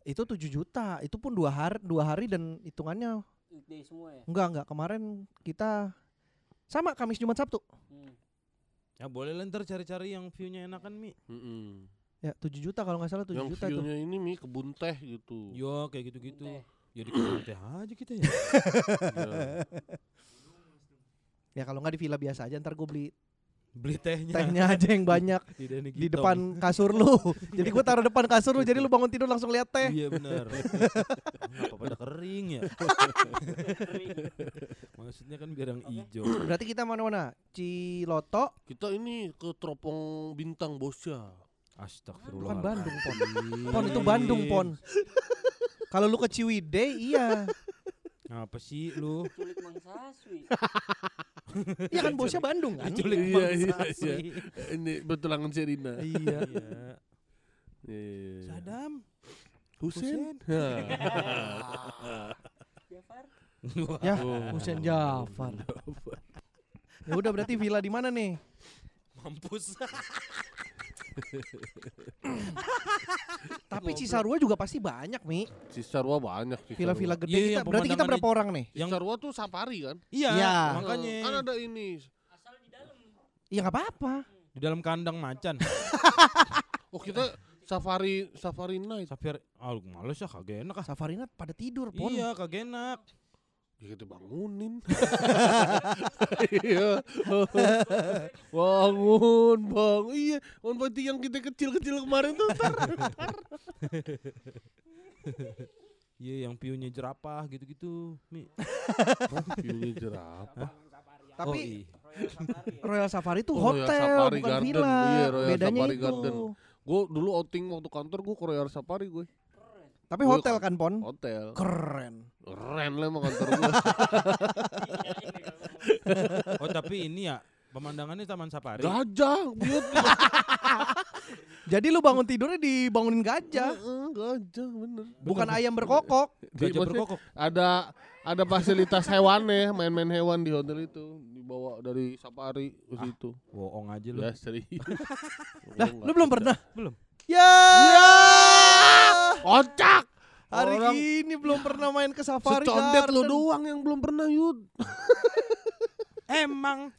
Itu 7 juta, itu pun dua hari, dua hari dan hitungannya weekday semua ya enggak enggak kemarin kita sama Kamis, Jumat, Sabtu. hmm. Ya boleh lah ntar cari-cari yang view-nya enakan Mi. Mm-mm. Ya 7 juta kalau nggak salah 7 Yang juta tuh. view-nya ini mi kebun teh gitu. Yo kayak gitu-gitu. Jadi kebun teh aja kita ya. Iya. Ya kalau nggak di villa biasa aja ntar gue beli Beli tehnya. tehnya aja yang banyak di, di depan kasur lu. jadi gue taruh depan kasur lu jadi lu bangun tidur langsung lihat teh. Iya benar. Apa pada kering ya? Maksudnya kan biar yang hijau. Berarti kita mana-mana? Ciloto, Kita ini ke Teropong Bintang Bosya. Astagfirullah. bukan Bandung, Pon. Pon itu Bandung, Pon. Kalau lu ke Ciwidey iya. Apa sih lu? culik mangsaswi Iya kan bosnya Bandung kan? Diculik Iya, bangsa iya, asli. iya. Ini betulangan Serina. Iya. Iya. Iya. Sadam. Husen. Jafar Ya, Oh. Husen Jafar. Ya udah berarti villa di mana nih? Mampus. Tapi Cisarua juga pasti banyak, Mi. Cisarua banyak Cisarua. Villa-villa gede Iya, kita. yang Berarti kita berapa orang nih? Yang- Cisarua tuh safari kan? Iya, Iya. makanya. Kan ada ini asal di dalam Ya nggak apa-apa. Di dalam kandang macan. Oh kita safari safari night. Safir, ah males ya kagak enak ah. Safari Night pada tidur, Pon. Iya kagak enak. Ya kita bangunin. Iya. Bangun, bang. Iya, on berarti yang kita kecil-kecil kemarin tuh. ntar. Iya yang piunya jerapah gitu-gitu. Mi. Piunya jerapah. Tapi Oh, iya. Royal Safari itu Oh, Royal hotel, Safari bukan Garden. villa. Iya, Royal Bedanya Safari itu. Garden. Gue dulu outing waktu kantor gue ke Royal Safari gue. Tapi Gua hotel kan- kan, Pon? Hotel. Keren. Keren lah emang kantor gue. Oh tapi ini ya pemandangannya Taman Safari. Gajah, biut. Jadi lu bangun tidurnya dibangunin gajah. Heeh, Gajah bener. Bukan ayam berkokok. Gajah berkokok. Ada ada fasilitas hewannya, main-main hewan di hotel itu dibawa dari safari ke Ah, situ. Bohong aja lu. Ya serius. Lah, lu belum pernah? Belum. Ya. Kocak. Hari Orang ini belum pernah main ke Safari secondet lu Garden. doang yang belum pernah Yud. Emang.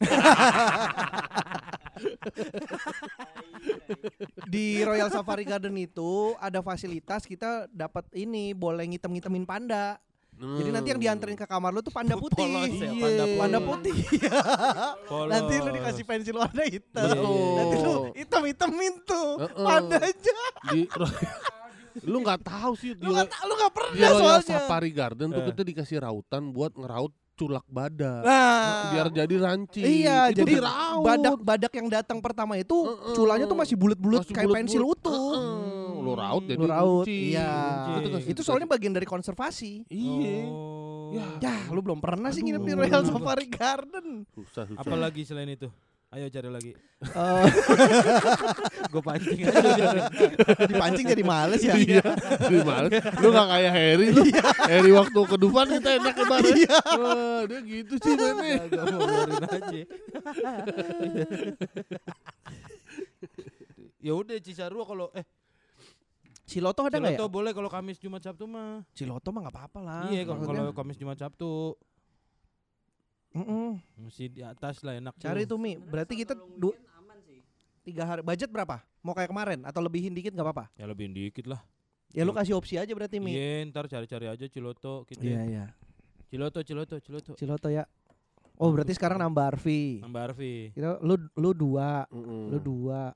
Di Royal Safari Garden itu ada fasilitas kita dapat ini boleh ngitem-ngitemin panda. Jadi nanti yang dianterin ke kamar lu tuh panda putih. Polos ya, Iya. panda, Panda putih. putih. Polos. nanti lu dikasih pensil warna hitam. Iya. Nanti lu hitam-hitemin tuh Heeh. pandanya. di lu nggak tahu sih di, Lu nggak lu nggak di pernah Royal soalnya. Safari Garden tuh Eh. kita dikasih rautan buat ngeraut culak badak. Nah, biar jadi ranci. Iya, Itu jadi diraut. badak-badak yang datang pertama itu Heeh. culanya tuh masih bulat-bulat kayak bulet-bulet. pensil utuh. Heeh. Lu raut jadi Lu raut, kunci. iya. Itu, soalnya bagian dari konservasi. iya. Oh. Ya. Ya, lu belum pernah sih nginep di Aduh. Royal Safari Garden. Susah susah. Apalagi selain itu? Ayo cari lagi. Eh, Gue pancing aja. dipancing jadi males ya. Iya. Gimana? Lu gak kayak Harry lu. Harry waktu ke Dufan kita enak kemarin. Iya. Wah, dia gitu sih mainnya. Gak mau biarin aja. ya udah Cisarua kalau eh Ciloto ada nggak ya? Ciloto boleh kalau Kamis Jumat Sabtu mah. Ciloto mah nggak apa-apa lah. iya kalau Kamis Jumat Sabtu Mm-mm. masih di atas lah enak Cari tuh. Mi, berarti kita du- aman sih. tiga hari. Budget berapa? Mau kayak kemarin atau lebihin dikit nggak apa-apa? Ya lebih dikit lah. Ya lu kasih opsi aja berarti Mi. Iya ntar cari-cari aja Ciloto kita. Iya iya. Ciloto Ciloto Ciloto. Ciloto ya. Oh berarti sekarang nambah Arfi. Nambah Arfi. Kita lu lu dua, Mm-mm. lu dua,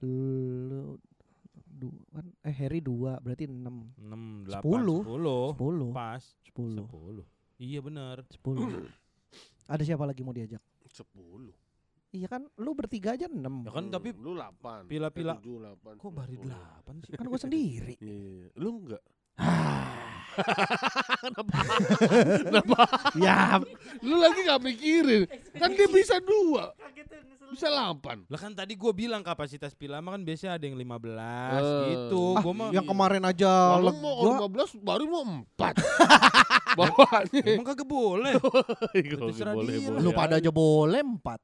lu dua kan eh Harry dua berarti enam, 6 8 Sepuluh. 10. sepuluh, Pas. sepuluh, 10. Iya benar. sepuluh. Ada siapa lagi mau diajak? Sepuluh. Iya kan, lu bertiga aja enam. Ya kan tapi lu 8. pila-pila. Tujuh, delapan, kok baru. 8 sih? Kan gue sendiri. Iya. Lu enggak? ya, Lu lagi gak mikirin. Kan dia bisa dua. Bisa 8. Lah kan tadi gue bilang kapasitas Pilama kan biasanya ada yang 15 Eh. gitu. ah, Gua mah yang kemarin aja Kalau mau gua 15 baru mau 4. Bawaannya. emang kagak boleh. Terserah boleh, dia boleh lu pada aja boleh empat.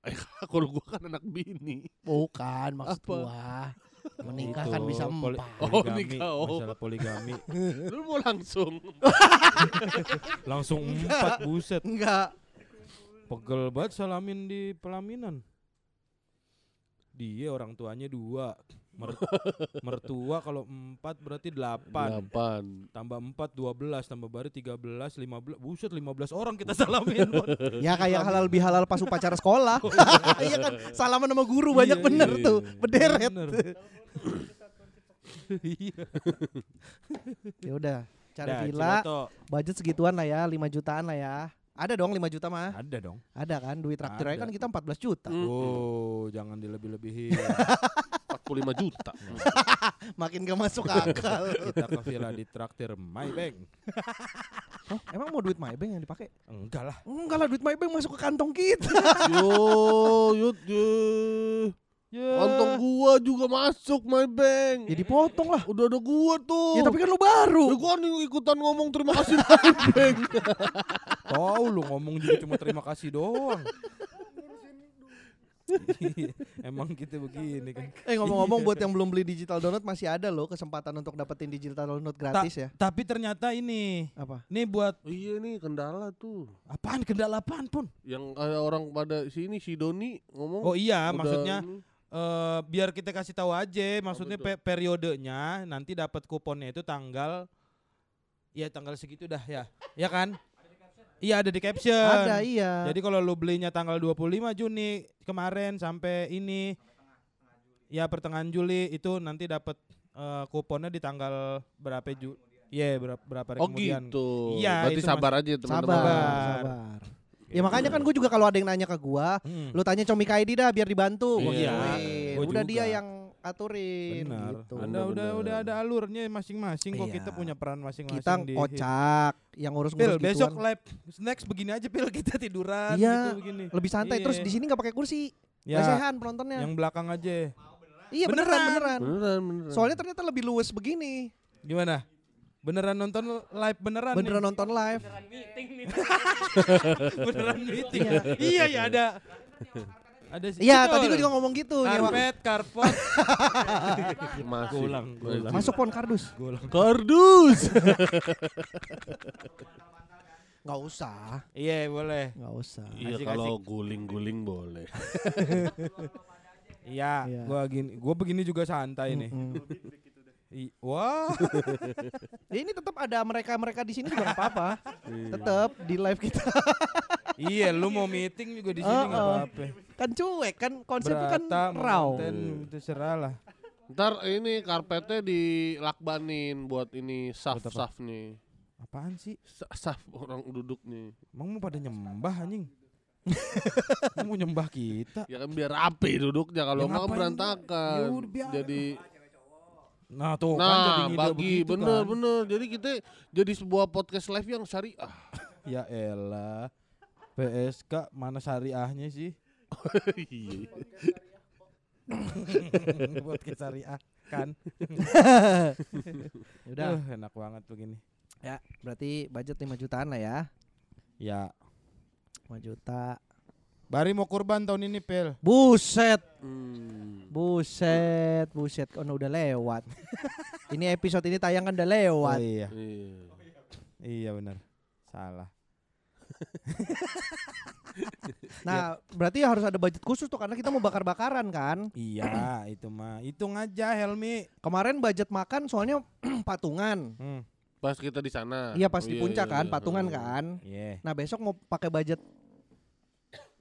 Kalau gua kan anak bini. Bukan maksud Apa? gua. Menikah kan bisa poli- empat. Oh, poligami, nikah, oh. Masalah poligami. Lu mau langsung. Langsung empat buset. Enggak. Pegel banget salamin di pelaminan. Dia orang tuanya dua. Mer- mertua kalau empat berarti delapan. 8. Tambah empat dua belas. Tambah baru tiga belas. Lima belas. Buset lima belas orang kita salamin. Bon. Ya kayak halal bihalal pas upacara sekolah. Iya kan, salaman sama guru banyak Iya, bener iya. tuh, berderet. Bener. Iya. Ya udah, cari Dah, villa, Ciloto. budget segituan lah ya, 5 jutaan lah ya. Ada dong 5 juta mah. Ada dong. Ada kan, duit traktir kan kita 14 juta. Hmm. Oh, jangan dilebih-lebihin. 45 juta. Makin gak masuk akal. Kita ke villa di traktir Maybank. oh, emang mau duit Maybank yang dipakai? Enggak lah. Enggak lah, duit Maybank masuk ke kantong kita. Yo, yut, yo. Ya. Kantong gua juga masuk my bank. ya dipotong lah. Udah ada gua tuh. Ya tapi kan lu baru. Ya, gua nih ikutan ngomong terima kasih my bank. Tahu lu ngomong juga cuma terima kasih doang. Emang kita begini kan. Eh ngomong-ngomong buat yang belum beli digital download masih ada loh kesempatan untuk dapetin digital download gratis ya. Tapi ternyata ini Apa? Nih buat Iya nih kendala tuh. apaan kendala apaan pun. Yang kayak orang pada sini si Doni ngomong. Oh iya, maksudnya ini. eh biar kita kasih tahu aja, maksudnya pe- periodenya nanti dapat kuponnya itu tanggal ya tanggal segitu dah ya. Ya kan? Iya ada di caption. Ada iya. Jadi kalau lu belinya tanggal 25 Juni kemarin sampai ini ya pertengahan Juli itu nanti dapat eh, kuponnya di tanggal berapa Ju? Iya, berapa berapa hari Oh kemudian. gitu. Iya, Berarti itu sabar aja teman-teman. sabar, Sabar. sabar. Ya makanya kan gue juga kalau ada yang nanya ke gua, Hmm. lu tanya Comika ID dah biar dibantu. Iya, Udah juga. dia yang aturin Benar. gitu. Ada Benar, udah benar. udah ada alurnya masing-masing kok Iya. kita punya peran masing-masing Kita di kocak yang Pil, ngurus-ngurus besok gituan. live next begini aja Pil kita tiduran Iya, gitu begini. lebih santai Iya. terus di sini nggak pakai kursi. Ya, Lesehan penontonnya. yang belakang aja. Iya beneran beneran. beneran. Beneran, beneran. Soalnya ternyata lebih luwes begini. Gimana? Beneran nonton live beneran Beneran nih? nonton live. Beneran meeting nih. beneran meeting. Iya. iya ya ada. Ada sih. Iya, tadi gue juga ngomong gitu. Karpet, karpot. masih. Gulang, gulang. Masuk pon kardus. Kardus. Nggak usah. Iya boleh. Nggak usah. Iya kalau guling-guling boleh. Iya, Iya. gua gini, gua begini juga santai nih. I- Wah, Ya ini tetap ada mereka-mereka di sini juga apa-apa. Iya. tetap di live kita. iya lu mau meeting juga di sini Oh, nggak oh. apa-apa. kan cuek kan konsepnya kan mau raw. konten, terserah lah. Ntar ini karpetnya dilakbanin buat ini saf-saf nih. Apaan sih? Sa- Saf orang duduk nih. Emang mau pada nyembah anjing? Emang mau nyembah kita? Ya kan biar rapi duduknya kalau Ya enggak ngapain? berantakan. Ya biarin. Jadi Nah tuh kan nah jadi ngide bagi begitu bener kan. bener. Jadi kita jadi sebuah podcast live yang syariah. Ya elah. PSK mana syariahnya sih? Buat syariah kan. Udah. Uh, enak banget begini. Ya, berarti budget 5 jutaan lah ya. Ya, 5 juta. Bari mau kurban tahun ini, Pel. Buset. Hmm. Buset, buset. Oh, udah lewat. ini episode ini tayang kan udah lewat. Oh, iya. Iya. Iya benar. Salah. Nah, berarti harus ada budget khusus tuh karena kita mau bakar-bakaran kan. Iya, itu mah. Hitung aja Helmi. Kemarin budget makan soalnya patungan. Hmm. Pas kita di sana. Iya pas Oh, di puncak iya, kan, iya. patungan Hmm. kan. Iya. Nah, besok mau pakai budget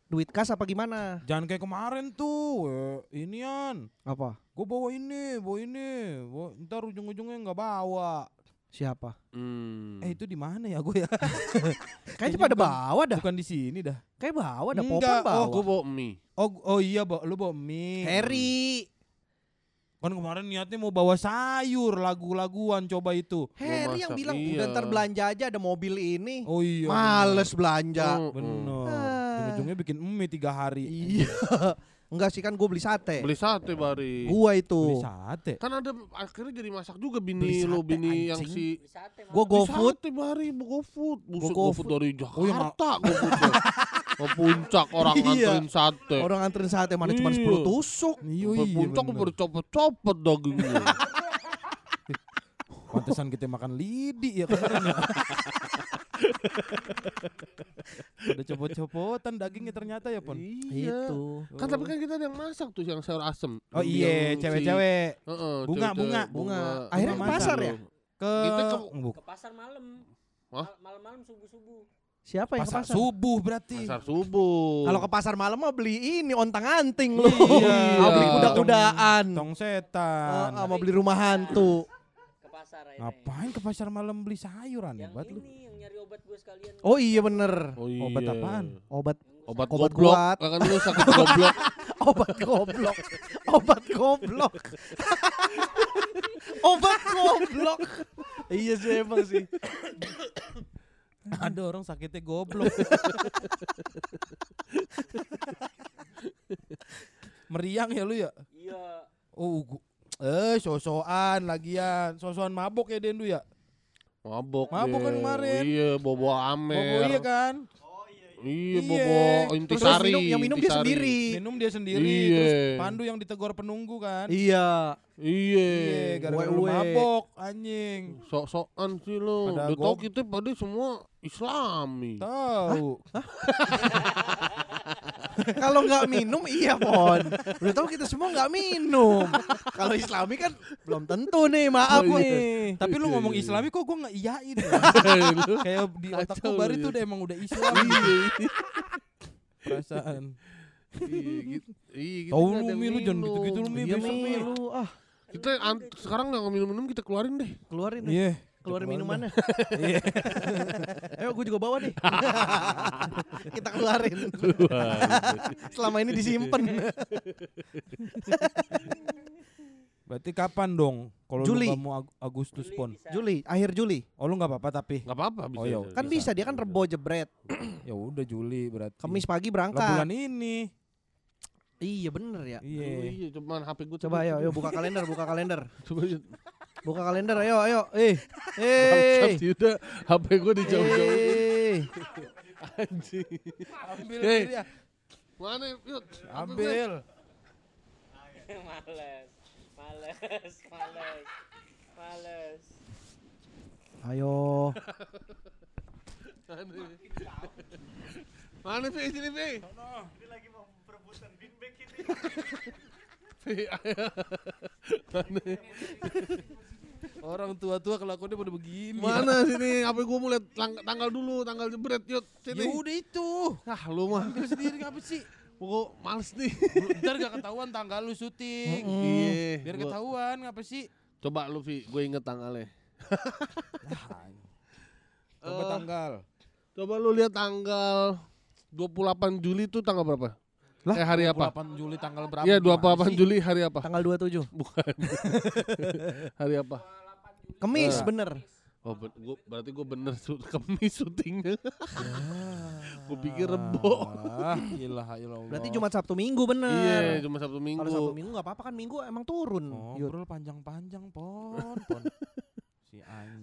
duit kas apa gimana? Jangan kayak kemarin tuh. eh, Inian. Apa? Gue bawa ini, bawa ini. Bawa, ntar ujung-ujungnya nggak bawa. Siapa? Hmm. Eh itu di mana ya gue ya? Kayaknya bukan- pada bawa dah. Bukan di sini dah. Kayak bawa dah, Enggak, Popon oh, bawa. gua bawa mie. Oh, oh iya, bawa, lu bawa mie. Harry. Kan kemarin niatnya mau bawa sayur, lagu-laguan coba itu. Harry yang bilang iya. udah ntar belanja aja ada mobil ini. Oh iya. Males belanja. Mm. Bener. Ujung-ujungnya bikin mie tiga hari. Iya. Enggak sih kan gue beli sate. Beli sate bari. Gua Beli itu. sate. Kan ada akhirnya jadi masak juga Beli bini lo bini yang anjing. si Bisa teh. Gua Bang. go Beli food. sate bari GoFood. Buset Go GoFood food. dari Oh, yang Jakarta GoFood. Ke puncak orang Iya. nganterin sate. Orang anterin sate mana cuma Iya. 10 tusuk. Iya, Ke iya puncak baru copot-copot dagingnya. Pantesan kita makan lidi ya kemarin Ada copot-copotan dagingnya ternyata ya, Pon. Iya. Itu. Kan tapi kan kita ada yang masak tuh yang sayur asem. Oh Yang iya, si- cewek-cewek Heeh, Bunga, cewek-cewek, bunga. Bunga. bunga. Akhirnya ke Bunga pasar ya? ke Kita ke-. Ke pasar malam. Malam-malam subuh-subuh. Siapa yang ke pasar pasar? subuh berarti. Pasar subuh. Kalau ke pasar malam mah beli ini ontang anting lu. Iya. Beli kuda-kudaan. Tong setan. Ah, ah, mau beli rumah hantu. Pasar akhirnya. Ngapain ke pasar malam beli sayur aneh Yang banget lu. ini yang nyari obat gue sekalian. Oh iya bener. Oh iya. Obat apaan? Obat Obat, Obat goblok. kuat. Kan lu sakit goblok. obat goblok. obat goblok. obat goblok. iya sih emang sih. Ada orang sakitnya goblok. Meriang ya lu ya? Iya. Oh, eh sosokan lagian, sosokan mabok ya Dendu ya? Mabok. Mabok kan dia. kemarin. Iya, Oh, amer. iya kan? Iya, Iya. bobo Terus intisari. minum, yang minum dia intisari. sendiri. Minum dia sendiri, Iya. terus Pandu yang ditegur penunggu kan. Iya. Iya. Iya, gara-gara lu mabok anjing. Sok-sokan sih lo. Pada Udah tau kita pada semua Islami. Tahu. Kalau nggak minum iya pon. Udah tahu kita semua nggak minum. Kalau Islami kan belum tentu nih, maaf Oh, iya. nih. Tapi lu Iya, ngomong iya. Islami kok gua nggak iyain ya? Kayak di otak Kacau gua baru itu udah emang udah Islam Iya. perasaan. Iya gitu. Iya gitu. Tahu lu, ada Mi, lu jangan minum. gitu-gitu lu, Mi, Iya besok, Mi, Mi. lu ah Kita an- sekarang nggak minum-minum kita keluarin deh. keluarin deh. Iya. Keluarin keluarin minumannya. Iya. Ayo gue juga bawa nih. Kita keluarin. Selama ini disimpan. Berarti kapan dong? Kalau lu Juli. nggak mau Ag- Agustus pon. Juli, akhir Juli. Oh lu nggak apa-apa tapi. Gak apa-apa bisa. Oh, iya. Kan bisa dia kan rebo jebret. Ya udah Juli berarti. Kamis pagi Lah, berangkat. bulan ini. Iya bener ya. Oh, Iya. iya, cuman HP gue Coba ayo, ayo buka kalender, buka kalender. Coba yuk. Buka kalender, ayo, ayo. Eh, eh. Yuda, HP gue dijauh-jauh. Eh. Anjing. Ambil Hei. ya. Mana yuk? Ambil. males, males, males, males. Ayo. Mana Pi? Sini Pi. Ini lagi mau perebutan beanbag ini. Pi, ayo. Mana? Orang tua-tua kelakuannya pada begini. Mana sini? HP gue mau lihat tang- tanggal dulu, tanggal jebret yuk. Ya Sini. udah itu. Ah, lu mah. Ambil sendiri ngapa sih? Pokok males nih. Ntar gak ketahuan tanggal lu syuting. Iya. Biar gua- ketahuan ngapa sih? Coba lu Vi, gue inget tanggalnya. Coba Eh. tanggal. Coba lu lihat tanggal 28 Juli itu tanggal berapa? Lah, eh hari apa? 28 Juli tanggal berapa? Iya, Gimana 28 sih? Juli hari apa? Tanggal 27. Bukan. hari apa? Kemis, Eh. bener. Oh, ber- gua, berarti gue bener kemis syutingnya. gue pikir Ah, rebo. illallah. Berarti Jumat Sabtu Minggu bener. Iya, cuma Sabtu Minggu. Kalau Sabtu Minggu nggak apa-apa kan Minggu emang turun. Oh, bro panjang-panjang pon, pon.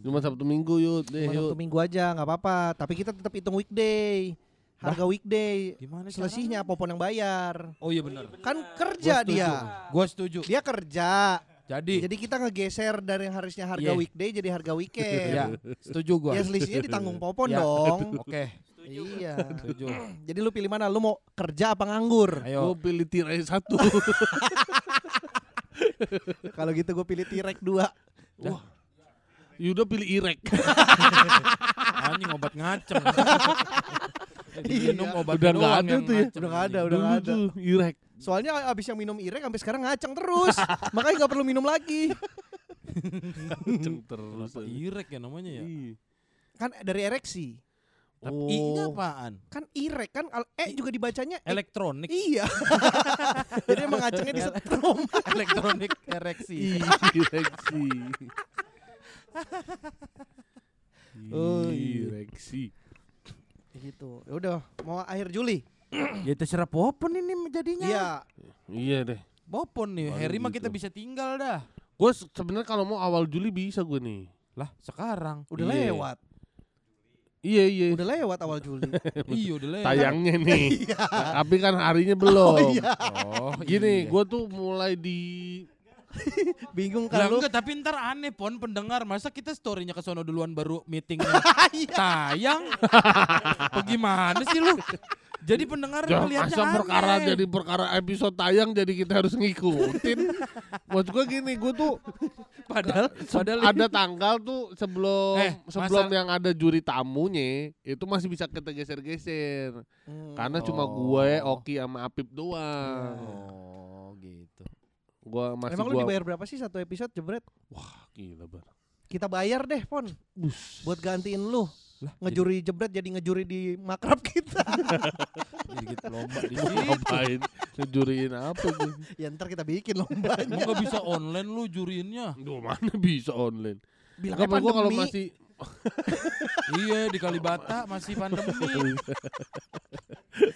Cuma Sabtu Minggu yuk deh Cuma yuk. Sabtu Minggu aja nggak apa-apa. Tapi kita tetap hitung weekday. Harga weekday. Gimana Selisihnya Popon yang bayar. Oh iya benar. Kan kerja setuju. dia. Gua setuju. Dia kerja. Jadi, Jadi kita ngegeser dari yang harusnya harga Iya. weekday jadi harga ya, weekend. setuju gua. Ya selisihnya ditanggung Popon Ya. dong. Oke, Iya. setuju. Jadi lu pilih mana? Lu mau kerja apa nganggur? Gue Ayo. pilih tirai satu. Kalau gitu gue pilih Tirek 2. Yuda pilih irek. Anjing obat ngaceng. Minum obat Udah nggak ada tuh ya. ngaceng, Udah nggak ada, udah nggak ada. tuh irek. Soalnya abis yang minum Irek sampai sekarang ngaceng terus. Makanya nggak perlu minum lagi. Kenceng terus. Irek ya namanya ya? Iya. Kan dari ereksi. Tapi Oh. I-nya apaan? Kan Irek kan E juga dibacanya E. Elektronik. Iya. Jadi emang ngacengnya di setrum. Elektronik ereksi. Ireksi. Oh, iya. Ireksi. gitu. Ya udah, mau akhir Juli. ya terserah Popon ini jadinya. Iya. Iya deh. Popon nih, Baru Harry mah gitu. kita bisa tinggal dah. Gue sebenarnya kalau mau awal Juli bisa gue nih. Lah, sekarang. Udah Iya. lewat. Iya iya. Udah lewat awal Juli. iya udah lewat. Tayangnya nih. Tapi kan harinya belum. Oh, Gini, iya. gue tuh mulai di Bingung Lah kan lu? enggak, tapi ntar aneh pon pendengar masa kita storynya ke sono duluan baru meetingnya Iya. tayang Bagaimana sih lu jadi pendengar Jangan melihatnya masa perkara aneh. jadi perkara episode tayang jadi kita harus ngikutin. Maksud gue gini, gue tuh padahal padahal ada tanggal tuh sebelum Eh, sebelum masa- yang ada juri tamunya itu masih bisa kita geser-geser. Hmm. Karena cuma Oh. gue, Oki sama Apip doang. oh Gua masih Emang lu gua dibayar berapa sih satu episode jebret? Wah, gila bar. Kita bayar deh, Pon. Bus. Buat gantiin lu. lah Ngejuri jebret jadi ngejuri di makrab kita. jadi gitu lomba di situ ngapain? Ngejuriin apa gue? ya ntar kita bikin lombanya. Emang nggak bisa online lu juriinnya Duh, mana bisa online? Bilang Enggak, gue kalau masih iya di Kalibata masih pandemi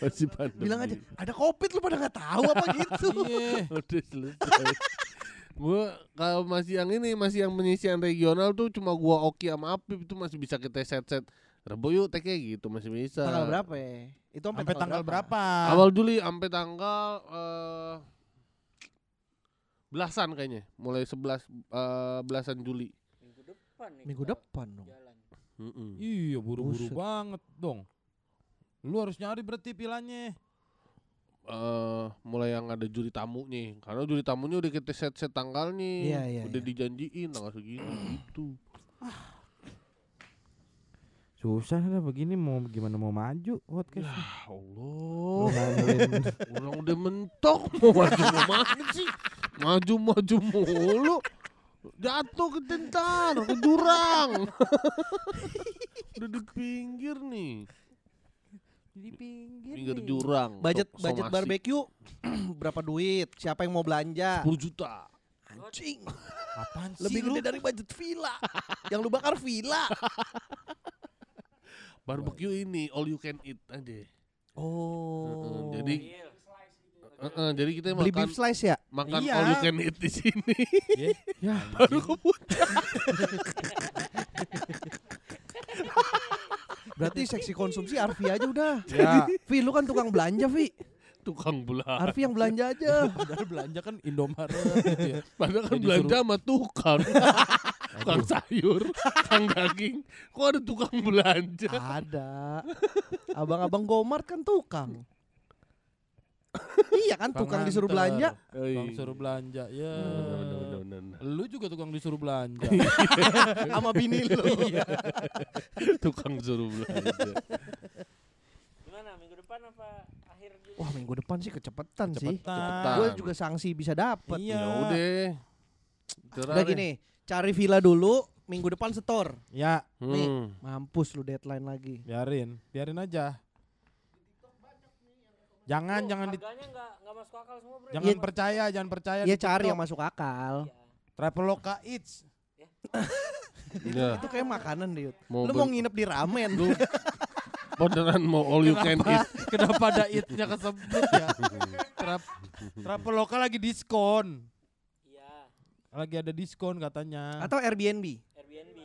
masih pandemi. bilang aja ada covid lu pada nggak tahu apa gitu. iya Udah selesai. gue kalau masih yang ini masih yang penyisian regional tuh cuma gua Oki sama Apip itu masih bisa kita set set Rebo yuk TK gitu masih bisa. Tanggal berapa ya? Itu sampai, Sampai tanggal berapa? Awal Juli sampai tanggal eh belasan kayaknya, mulai 11 eh, belasan Juli. Minggu depan nih. Minggu depan dong. Jalan. Iya, buru-buru banget dong. Lu harus nyari berarti pilannya. eh mulai yang ada juri tamunya karena juri tamunya udah kita set set tanggalnya Iya, iya, udah iya. dijanjiin tanggal segini gitu Susah lah begini mau gimana mau maju podcast. ya Allah orang udah mentok mau maju mau mana sih maju maju mulu jatuh ke tentar ke jurang udah di pinggir nih Di pinggir. pinggir nih. jurang Budget so- budget somasi. barbeque berapa duit? Siapa yang mau belanja? 10 juta Anjing, Apaan sih lebih lu? gede dari budget villa. yang lu bakar villa. barbecue ini all you can eat aja Oh. jadi Deal. Heeh, jadi kita beli makan beef slice ya? makan Iya. all you can eat di sini Ya, ya. baru ke puncak. Berarti seksi konsumsi Arfi aja udah. Ya, Vi, lu kan tukang belanja, Vi. tukang belah Arfi yang belanja aja. padahal belanja kan Indomaret gitu ya. padahal kan Jadi belanja suruh- sama tukang tukang sayur tukang daging kok ada tukang belanja Ada. Abang-abang Gomart kan tukang. Iya kan tukang disuruh belanja. Tukang suruh belanja. Ya. Bener. Lu juga tukang disuruh belanja. sama bini lu. tukang suruh belanja Gimana minggu depan apa akhir Juli? Wah, minggu depan sih kecepetan, sih. Gue juga sanksi bisa dapet. Iya. ya udah Udah gini, cari villa dulu, minggu depan setor. Ya, nih. Hmm. Mampus lu deadline lagi. biarin, biarin aja. Jangan, jangan di, harganya nggak nggak masuk akal semua, Bro. jangan percaya, jangan percaya. Iya cari yang masuk akal. Iya. Traveloka Eats. Iya. Itu kayak makanan mau Lu mau nginep di ramen. lu beneran mau all you can eat Kenapa ada Eats-nya kesebut ya? Trap, Traveloka lagi diskon. Iya, Lagi ada diskon katanya. Atau Airbnb. Airbnb.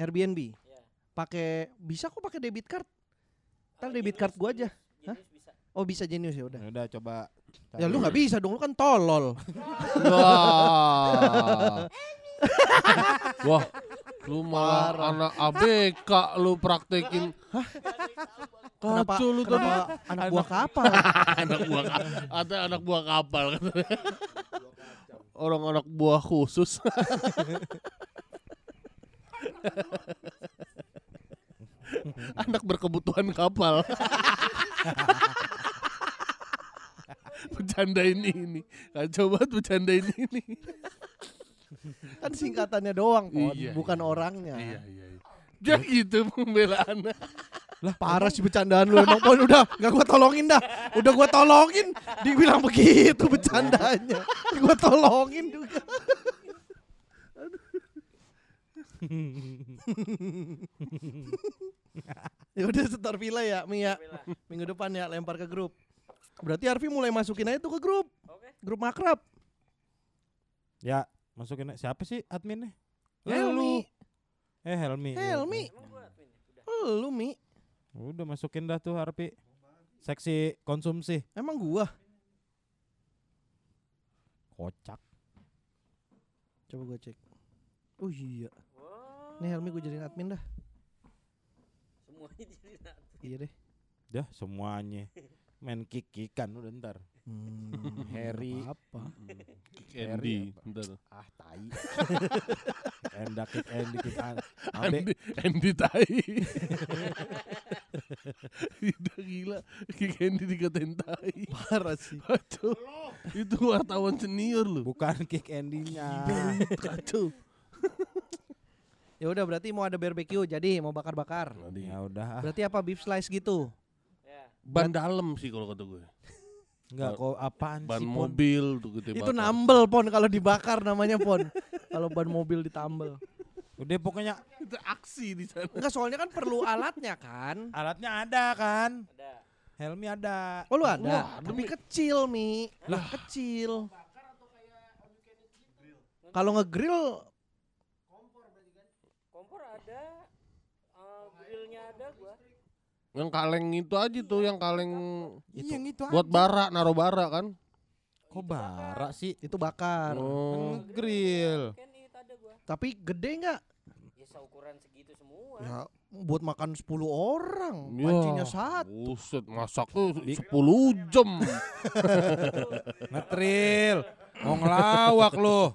Airbnb. Iya. Pakai bisa kok pakai debit card. Ntar Ah, debit card gua aja. Genius, Hah? Genius bisa. Oh bisa genius ya udah. Ya udah coba. Ya lu nggak bisa dong, lu kan tolol. wah wah lu malah anak ABK lu praktekin Kenapa, Kacau lu tadi kenapa anak buah kapal? anak buah ka- ada anak buah kapal orang anak buah khusus anak berkebutuhan kapal bercandain ini kacau banget bercandain ini kan singkatannya doang, Pon, Iya, bukan iya. orangnya. iya iya iya dia gitu pembelaan Lah parah sih bercandaan lu emang Pon udah nggak gua tolongin dah. Udah gua tolongin dibilang begitu bercandanya. gua tolongin juga. ya udah setor villa ya Mia. Villa. Minggu depan ya lempar ke grup. Berarti Arfi mulai masukin aja tuh ke grup. Oke. Grup makrab. Ya, masukin siapa sih adminnya? Helmi. Eh Helmi. Ya Helmi. Admin ya? Udah. Lu Mi. Udah. Masukin dah tuh Harpi. Seksi konsumsi. Emang gua. Kocak. Coba gua cek. Oh iya. Wah, Nih Helmi gua jadiin admin dah. semuanya jadi admin. Iya deh. Dah semuanya. Main kick-kickan udah ntar. Hmm, Harry. apa? Candy bentar Ah tai. Endak kick Andy kick. Andy Andy tai udah gila Candy dikatain tai Parah sih. Aduh, itu wartawan senior loh. Bukan kick Andy-nya. Kacau. ya udah berarti mau ada barbecue jadi mau bakar-bakar. ya udah ah. Berarti apa beef slice gitu? Ban dalam sih kalau kata gue. Enggak kok apaan Ban sih Pon? mobil tuh kita Itu nambel pon kalau dibakar namanya pon. kalau ban mobil ditambel. Udah pokoknya Itu aksi di sana. Enggak soalnya kan perlu alatnya kan. alatnya ada kan. Ada. Helmi ada. Oh lu ada, Wah, tapi kecil mi. Lah kecil. Kalau ngegrill Kompor ada. eh, grillnya Yang kaleng itu aja tuh yang kaleng Iya yang itu buat aja. bara, naruh bara kan. Kok bara sih? Itu bakar. Oh. Grill. Itu. Tapi gede nggak? Ya seukuran segitu semua. Ya buat makan 10 orang. Ya, Pancinya satu. Buset, masak tuh 10 jam. Ngetril. Mau ngelawak lo.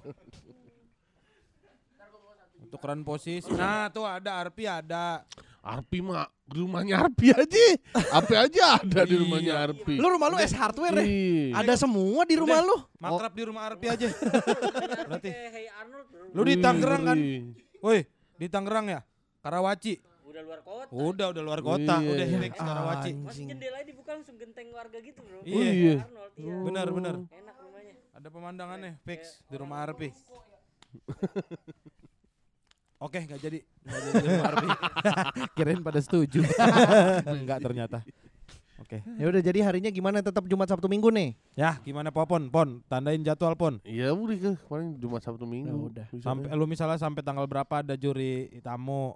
Tukeran posisi. Nah, tuh ada Arpi ada. Arpi mah rumahnya Arpi aja. Arpi aja ada di rumahnya Iya. Arpi. Lu rumah lu S hardware ya? Ih. Ada semua di rumah lu. Makrab di rumah Arpi aja. Berarti lu di Tangerang kan? Woi, di Tangerang ya? Karawaci. Udah luar kota. Udah, udah luar kota. Iya, Udah iya. fix Karawaci. Masih jendelanya dibuka langsung genteng warga gitu bro. Iya. Iya. Hey Arnold iya. Benar, benar. Enak rumahnya. Ada pemandangannya fix di rumah Arpi. Oke, nggak jadi. Nggak jadi. Kirain pada setuju. Enggak ternyata. Oke. Ya udah jadi harinya gimana tetap Jumat Sabtu Minggu nih? Ya, gimana Popon? Pon, tandain jadwal Pon. Iya udah ke paling Jumat Sabtu Minggu. Ya udah. Sampai lu misalnya sampai tanggal berapa ada juri tamu?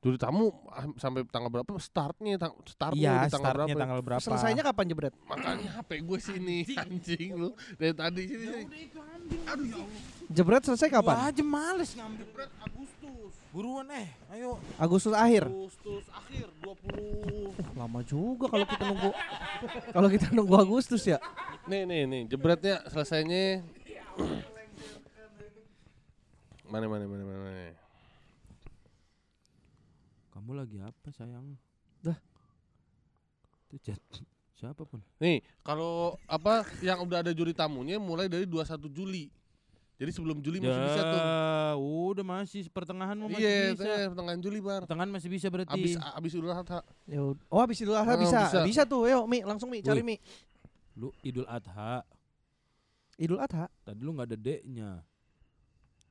Juri tamu ah, sampai tanggal berapa startnya tang startnya Iya, di tanggal startnya berapa? tanggal berapa? Selesainya kapan jebret? Makanya HP gue sini anjing lu dari tadi sini. sini. Aduh ya Allah. Jebret selesai kapan? aja males ngambil. Agustus. Buruan eh, ayo. Agustus akhir. Agustus akhir 20. Lama juga kalau kita nunggu kalau kita nunggu Agustus ya. Nih nih nih jebretnya selesainya mana mana mana mana. Kamu lagi apa sayang? Dah. Itu chat siapa pun? Nih, kalau apa yang udah ada juri tamunya mulai dari 21 Juli. Jadi sebelum Juli masih bisa tuh. Ya, udah masih pertengahan mau masih Iya, bisa. teh, pertengahan Juli bar. Pertengahan masih bisa berarti. Abis abis Idul Adha. Ya ud- Oh habis Idul Adha Oh, bisa. bisa. bisa. tuh. Ayo Mi, langsung Mi, cari Wih. Mi. Lu Idul Adha, Idul Adha tadi lu nggak ada D-nya.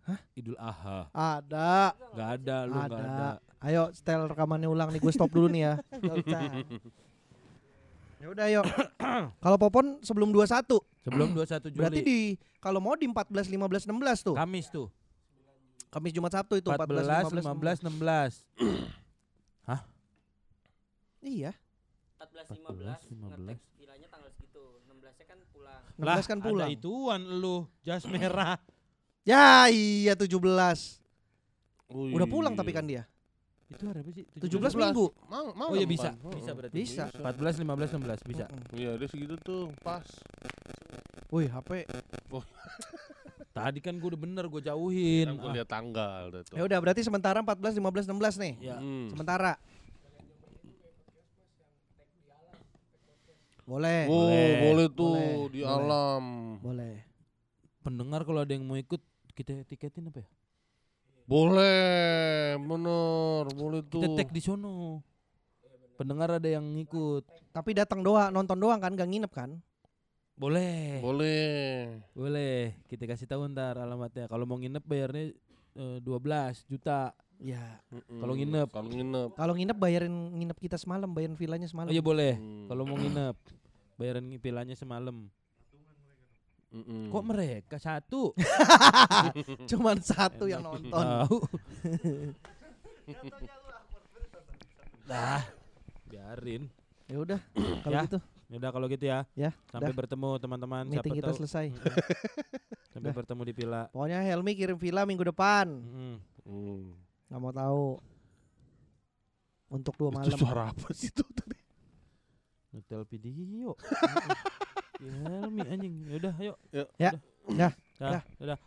Hah? Idul Adha. ada. Nggak ada, lu nggak Ada. ada. Ayo setel rekamannya ulang nih gue stop dulu nih ya. Ya udah ayo. Kalau Popon sebelum 21. Sebelum 21 Juli. Berarti di kalau mau di 14 15 16 tuh. Kamis tuh. Kamis Jumat Sabtu itu 14, 14 15, 16. Iya. 14 14, 15 15. ngetek tanggal segitu. 16-nya kan pulang. 16 kan pulang. Ada ituan lu, jas merah. Ya iya 17. Wih. Udah pulang tapi kan dia. Itu hari apa sih? 17 minggu. Mau, mau Oh iya bisa, kan? bisa Oh, berarti. Bisa. 14, 15, 16 bisa. Iya, dia segitu tuh, pas. Wih, HP. Tadi kan gue udah bener gue jauhin. Kan gue Ah, lihat tanggal udah tuh. Ya udah berarti sementara 14 15 16 nih. ya. Hmm. Sementara. Boleh. Oh, Boleh. boleh, tuh Boleh. di Boleh. alam. Boleh. Pendengar kalau ada yang mau ikut kita tiketin apa ya? Boleh, bener, boleh tuh. Kita tag di sono. Pendengar ada yang ngikut. Tapi datang doang, nonton doang kan, gak nginep kan? Boleh. Boleh. Boleh. Kita kasih tahu ntar alamatnya. Kalau mau nginep bayarnya eh, 12 juta. Ya. Mm-mm. Kalau nginep. Kalau nginep. Kalau nginep bayarin nginep kita semalam, bayarin villanya Oh semalam. iya boleh. Hmm. Kalau mau nginep bayaran pilanya semalam. Mm-mm. Kok mereka satu? Cuman satu yang nonton. Dah. Biarin. Ya udah, kalau Ya. gitu. Yaudah kalau gitu ya. Ya, Sampai dah. bertemu teman-teman. Meeting Siapa kita tahu selesai. sampai bertemu di villa. Pokoknya Helmi kirim villa minggu depan. Mm. Hmm. Nggak mau tahu. Untuk dua Itu malam. suara apa sih tuh tadi? Ngetel video. Ya, Helmi anjing. Yaudah, ayo. Yuk. Ya. Udah. Ya. Dah. Udah.